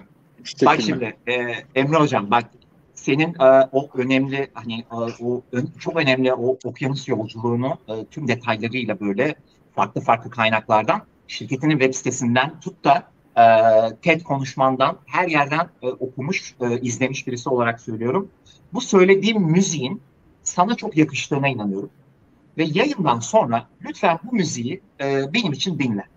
Bak şimdi e, Emre Hocam bak senin e, o önemli hani e, o ön, çok önemli o okyanus yolculuğunu e, tüm detaylarıyla böyle farklı farklı kaynaklardan şirketinin web sitesinden tut da e, TED konuşmandan her yerden e, okumuş, e, izlemiş birisi olarak söylüyorum. Bu söylediğim müziğin sana çok yakıştığına inanıyorum. Ve yayından sonra lütfen bu müziği e, benim için dinle.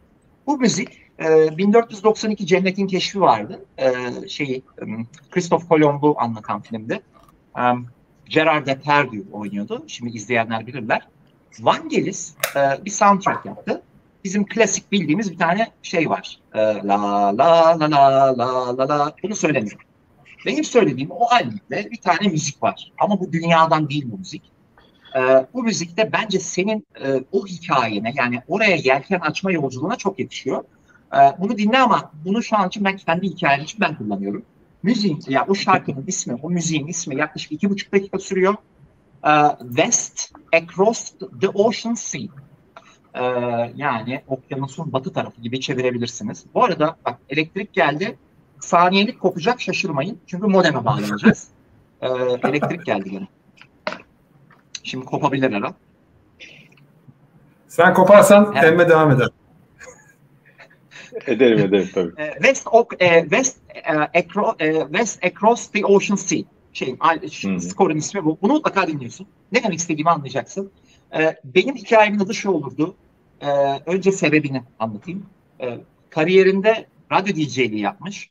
Bu müzik e, 1492 Cennetin Keşfi vardı. E, şeyi um, Christoph Kolomb'u anlatan filmde. Um, Gerard Depardieu oynuyordu. Şimdi izleyenler bilirler. Vangelis e, bir soundtrack yaptı. Bizim klasik bildiğimiz bir tane şey var. E, la la la la la la la. Bunu söylemiyorum. Benim söylediğim o albümde bir tane müzik var. Ama bu dünyadan değil bu müzik. E, bu müzikte bence senin e, o hikayene yani oraya yelken açma yolculuğuna çok yetişiyor. E, bunu dinle ama bunu şu an için ben kendi hikayem için ben kullanıyorum. Müziğin, ya o şarkının ismi, o müziğin ismi yaklaşık iki buçuk dakika sürüyor. E, West Across the Ocean Sea. E, yani okyanusun batı tarafı gibi çevirebilirsiniz. Bu arada bak elektrik geldi. Saniyelik kopacak şaşırmayın. Çünkü modeme bağlanacağız. E, elektrik geldi gene. Şimdi kopabilir her Sen koparsan evet. emme devam eder. ederim ederim tabii. E, West, e, West, e, acro, West Across the Ocean Sea. Şeyin, hmm. skorun ismi bu. Bunu mutlaka dinliyorsun. Ne demek istediğimi anlayacaksın. Benim hikayemin adı şu olurdu. Önce sebebini anlatayım. Kariyerinde radyo DJ'liği yapmış.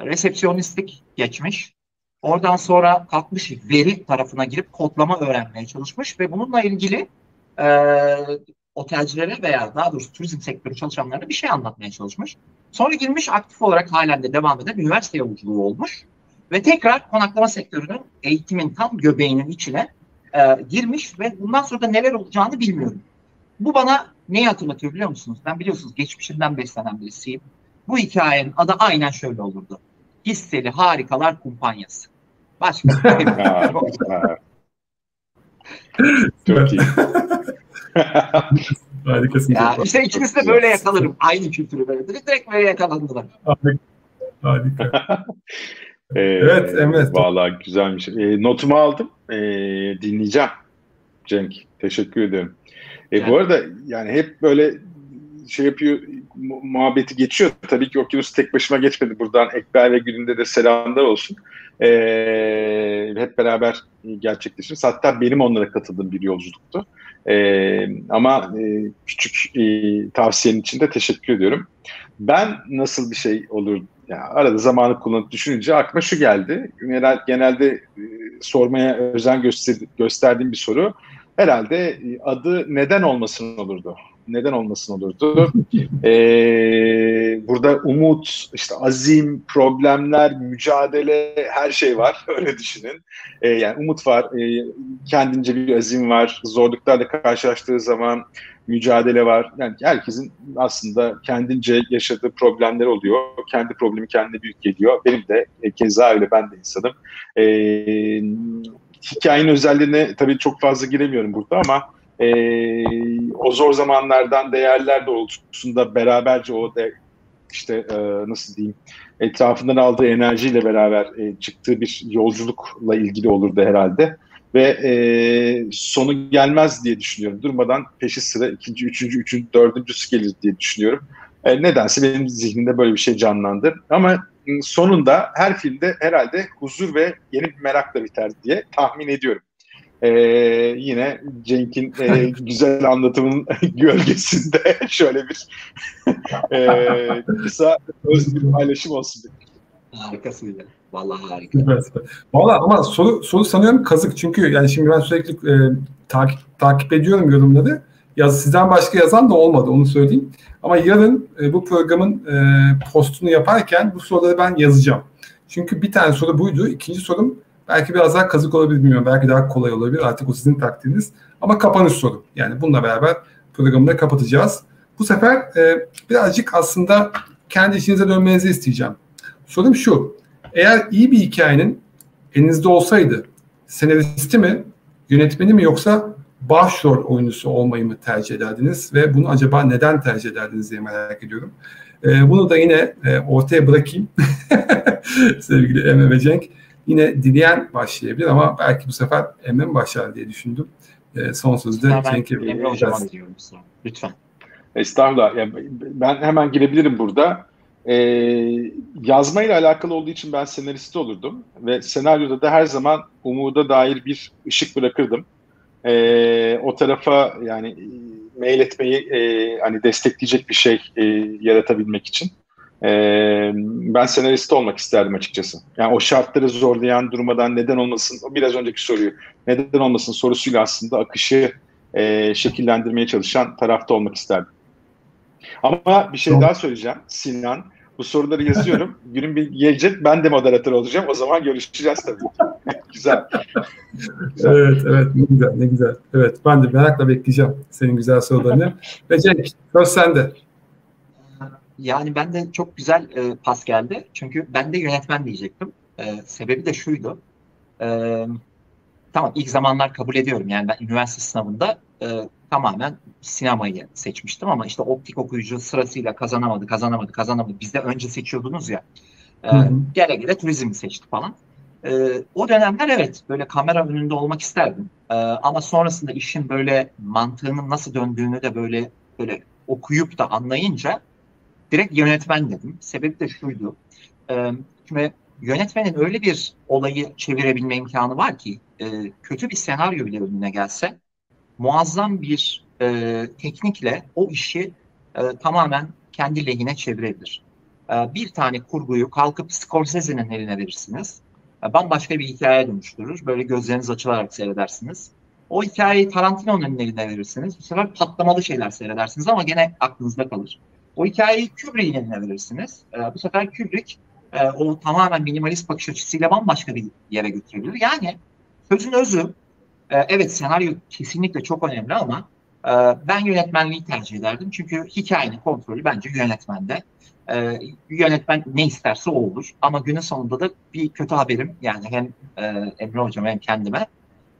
Resepsiyonistlik geçmiş. Oradan sonra kalkmış veri tarafına girip kodlama öğrenmeye çalışmış ve bununla ilgili e, otelcilere veya daha doğrusu turizm sektörü çalışanlarına bir şey anlatmaya çalışmış. Sonra girmiş aktif olarak halen de devam eden üniversite yolculuğu olmuş. Ve tekrar konaklama sektörünün eğitimin tam göbeğinin içine e, girmiş ve bundan sonra da neler olacağını bilmiyorum. Bu bana neyi hatırlatıyor biliyor musunuz? Ben biliyorsunuz geçmişimden beslenen birisiyim. Bu hikayenin adı aynen şöyle olurdu. Hisseli Harikalar Kumpanyası. Başka. Çok iyi. Harikasın. Ya işte ikimiz de böyle yakalarım. Aynı kültürü böyle. Direkt böyle yakalandılar. Harika. ee, evet Emre. Valla güzelmiş. E, notumu aldım. E, dinleyeceğim. Cenk. Teşekkür ederim. E, yani. Bu arada yani hep böyle şey yapıyor muhabbeti geçiyor. Tabii ki Okyanus tek başıma geçmedi. Buradan Ekber ve Gül'ünde de selamlar olsun. Ee, hep beraber gerçekleşiriz. Hatta benim onlara katıldığım bir yolculuktu. Ee, ama e, küçük e, tavsiyenin için de teşekkür ediyorum. Ben nasıl bir şey olur yani arada zamanı kullanıp düşününce aklıma şu geldi. Genel, genelde e, sormaya özen göster, gösterdiğim bir soru. Herhalde e, adı neden olmasın olurdu neden olmasın olurdu. ee, burada umut, işte azim, problemler, mücadele her şey var. Öyle düşünün. Ee, yani umut var, e, kendince bir azim var. Zorluklarla karşılaştığı zaman mücadele var. Yani herkesin aslında kendince yaşadığı problemler oluyor. Kendi problemi kendine büyük geliyor. Benim de e, keza öyle ben de insanım. E, hikayenin özelliğine tabii çok fazla giremiyorum burada ama e, o zor zamanlardan değerler doğrultusunda beraberce o de işte e, nasıl diyeyim etrafından aldığı enerjiyle beraber e, çıktığı bir yolculukla ilgili olurdu herhalde ve e, sonu gelmez diye düşünüyorum. Durmadan peşi sıra ikinci, üçüncü, üçüncü, dördüncüsü gelir diye düşünüyorum. E, nedense benim zihnimde böyle bir şey canlandı. Ama sonunda her filmde herhalde huzur ve yeni bir merakla biter diye tahmin ediyorum e, yine Cenk'in e, güzel anlatımının gölgesinde şöyle bir e, kısa öz bir paylaşım olsun. Harikasın Vallahi harika. Evet. Valla ama soru, soru sanıyorum kazık çünkü yani şimdi ben sürekli e, takip takip ediyorum yorumları. Yaz, sizden başka yazan da olmadı onu söyleyeyim. Ama yarın e, bu programın e, postunu yaparken bu soruları ben yazacağım. Çünkü bir tane soru buydu. İkinci sorum Belki biraz daha kazık olabilir bilmiyorum. Belki daha kolay olabilir. Artık o sizin taktiğiniz. Ama kapanış soru. Yani bununla beraber programı da kapatacağız. Bu sefer e, birazcık aslında kendi işinize dönmenizi isteyeceğim. Sorum şu. Eğer iyi bir hikayenin elinizde olsaydı senaristi mi, yönetmeni mi yoksa başrol oyuncusu olmayı mı tercih ederdiniz ve bunu acaba neden tercih ederdiniz diye merak ediyorum. E, bunu da yine e, ortaya bırakayım sevgili Emre ve Cenk. Yine dileyen başlayabilir ama belki bu sefer Emre başlar diye düşündüm. E, son sözde Cenk'e Emre Hocam'a veriyorum Lütfen. Estağfurullah. Yani ben hemen girebilirim burada. Ee, yazmayla alakalı olduğu için ben senaristi olurdum ve senaryoda da her zaman umuda dair bir ışık bırakırdım. Ee, o tarafa yani mail etmeyi e, hani destekleyecek bir şey e, yaratabilmek için. Ee, ben senarist olmak isterdim açıkçası. Yani o şartları zorlayan durmadan neden olmasın, biraz önceki soruyu neden olmasın sorusuyla aslında akışı e, şekillendirmeye çalışan tarafta olmak isterdim. Ama bir şey daha söyleyeceğim Sinan. Bu soruları yazıyorum. Günün bir gelecek ben de moderatör olacağım. O zaman görüşeceğiz tabii. güzel. güzel. Evet, evet. Ne güzel, ne güzel. Evet, ben de merakla bekleyeceğim senin güzel sorularını. Ve Cenk, söz sende. Yani ben de çok güzel e, pas geldi. Çünkü ben de yönetmen diyecektim. E, sebebi de şuydu. E, tamam ilk zamanlar kabul ediyorum. Yani ben üniversite sınavında e, tamamen sinemayı seçmiştim ama işte optik okuyucu sırasıyla kazanamadı, kazanamadı, kazanamadı. Bizde önce seçiyordunuz ya. E, gele gele turizmi seçti falan. E, o dönemler evet böyle kamera önünde olmak isterdim. E, ama sonrasında işin böyle mantığının nasıl döndüğünü de böyle böyle okuyup da anlayınca direkt yönetmen dedim. Sebebi de şuydu. E, şimdi yönetmenin öyle bir olayı çevirebilme imkanı var ki kötü bir senaryo bile önüne gelse muazzam bir teknikle o işi tamamen kendi lehine çevirebilir. Bir tane kurguyu kalkıp Scorsese'nin eline verirsiniz. Bambaşka bir hikaye dönüştürür. Böyle gözleriniz açılarak seyredersiniz. O hikayeyi Tarantino'nun eline verirsiniz. Bu sefer patlamalı şeyler seyredersiniz ama gene aklınızda kalır. O hikayeyi Kubrick'in eline verirsiniz. E, bu sefer Kubrick e, o tamamen minimalist bakış açısıyla bambaşka bir yere götürebilir. Yani sözün özü e, evet senaryo kesinlikle çok önemli ama e, ben yönetmenliği tercih ederdim. Çünkü hikayenin kontrolü bence yönetmende. E, yönetmen ne isterse o olur. Ama günün sonunda da bir kötü haberim yani hem e, Emre Hocam hem kendime.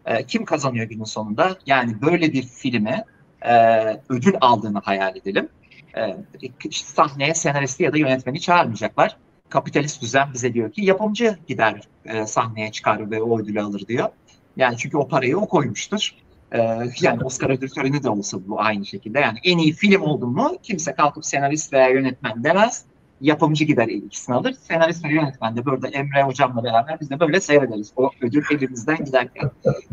E, kim kazanıyor günün sonunda? Yani böyle bir filme e, ödül aldığını hayal edelim e, sahneye senaristi ya da yönetmeni çağırmayacaklar. Kapitalist düzen bize diyor ki yapımcı gider e, sahneye çıkar ve o ödülü alır diyor. Yani çünkü o parayı o koymuştur. E, yani Oscar ödül töreni de olsa bu aynı şekilde. Yani en iyi film oldu mu kimse kalkıp senarist veya yönetmen demez. Yapımcı gider ikisini alır. Senarist ve yönetmen de burada Emre hocamla beraber biz de böyle seyrederiz. O ödül elimizden giderken.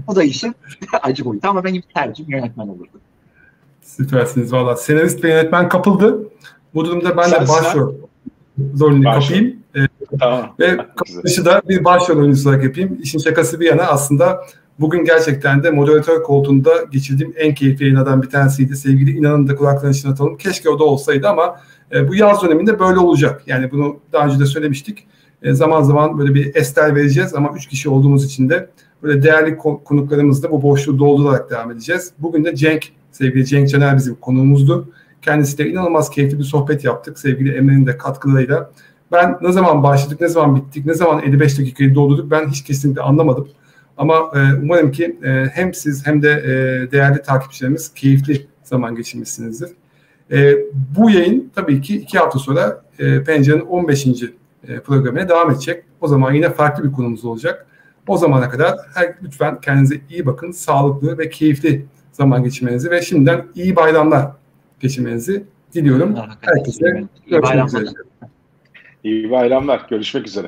Bu da işin acı boyutu ama benim tercihim yönetmen olurdu. Süpersiniz valla. Senarist ve yönetmen kapıldı. Bu durumda ben Sen de başrol rolünü kapayım. Tamam. Ve kapanışı da bir başrol oyuncusu olarak yapayım. İşin şakası bir yana aslında bugün gerçekten de moderatör koltuğunda geçirdiğim en keyifli yayınlardan bir tanesiydi. Sevgili İnan'ın da kulaklarını çınlatalım. Keşke o da olsaydı ama e, bu yaz döneminde böyle olacak. Yani bunu daha önce de söylemiştik. E, zaman zaman böyle bir ester vereceğiz ama üç kişi olduğumuz için de böyle değerli konuklarımızla bu boşluğu doldurarak devam edeceğiz. Bugün de Cenk, sevgili Cenk Caner bizim konuğumuzdu. Kendisiyle inanılmaz keyifli bir sohbet yaptık sevgili Emre'nin de katkılarıyla. Ben ne zaman başladık, ne zaman bittik, ne zaman 55 dakikayı doldurduk ben hiç kesinlikle anlamadım. Ama e, umarım ki e, hem siz hem de e, değerli takipçilerimiz keyifli zaman geçirmişsinizdir. E, bu yayın tabii ki iki hafta sonra e, Pencere'nin 15. E, programına devam edecek. O zaman yine farklı bir konumuz olacak. O zamana kadar her, lütfen kendinize iyi bakın, sağlıklı ve keyifli zaman geçirmenizi ve şimdiden iyi bayramlar geçirmenizi diliyorum. Herkese görüşmek üzere. İyi bayramlar. Görüşmek üzere.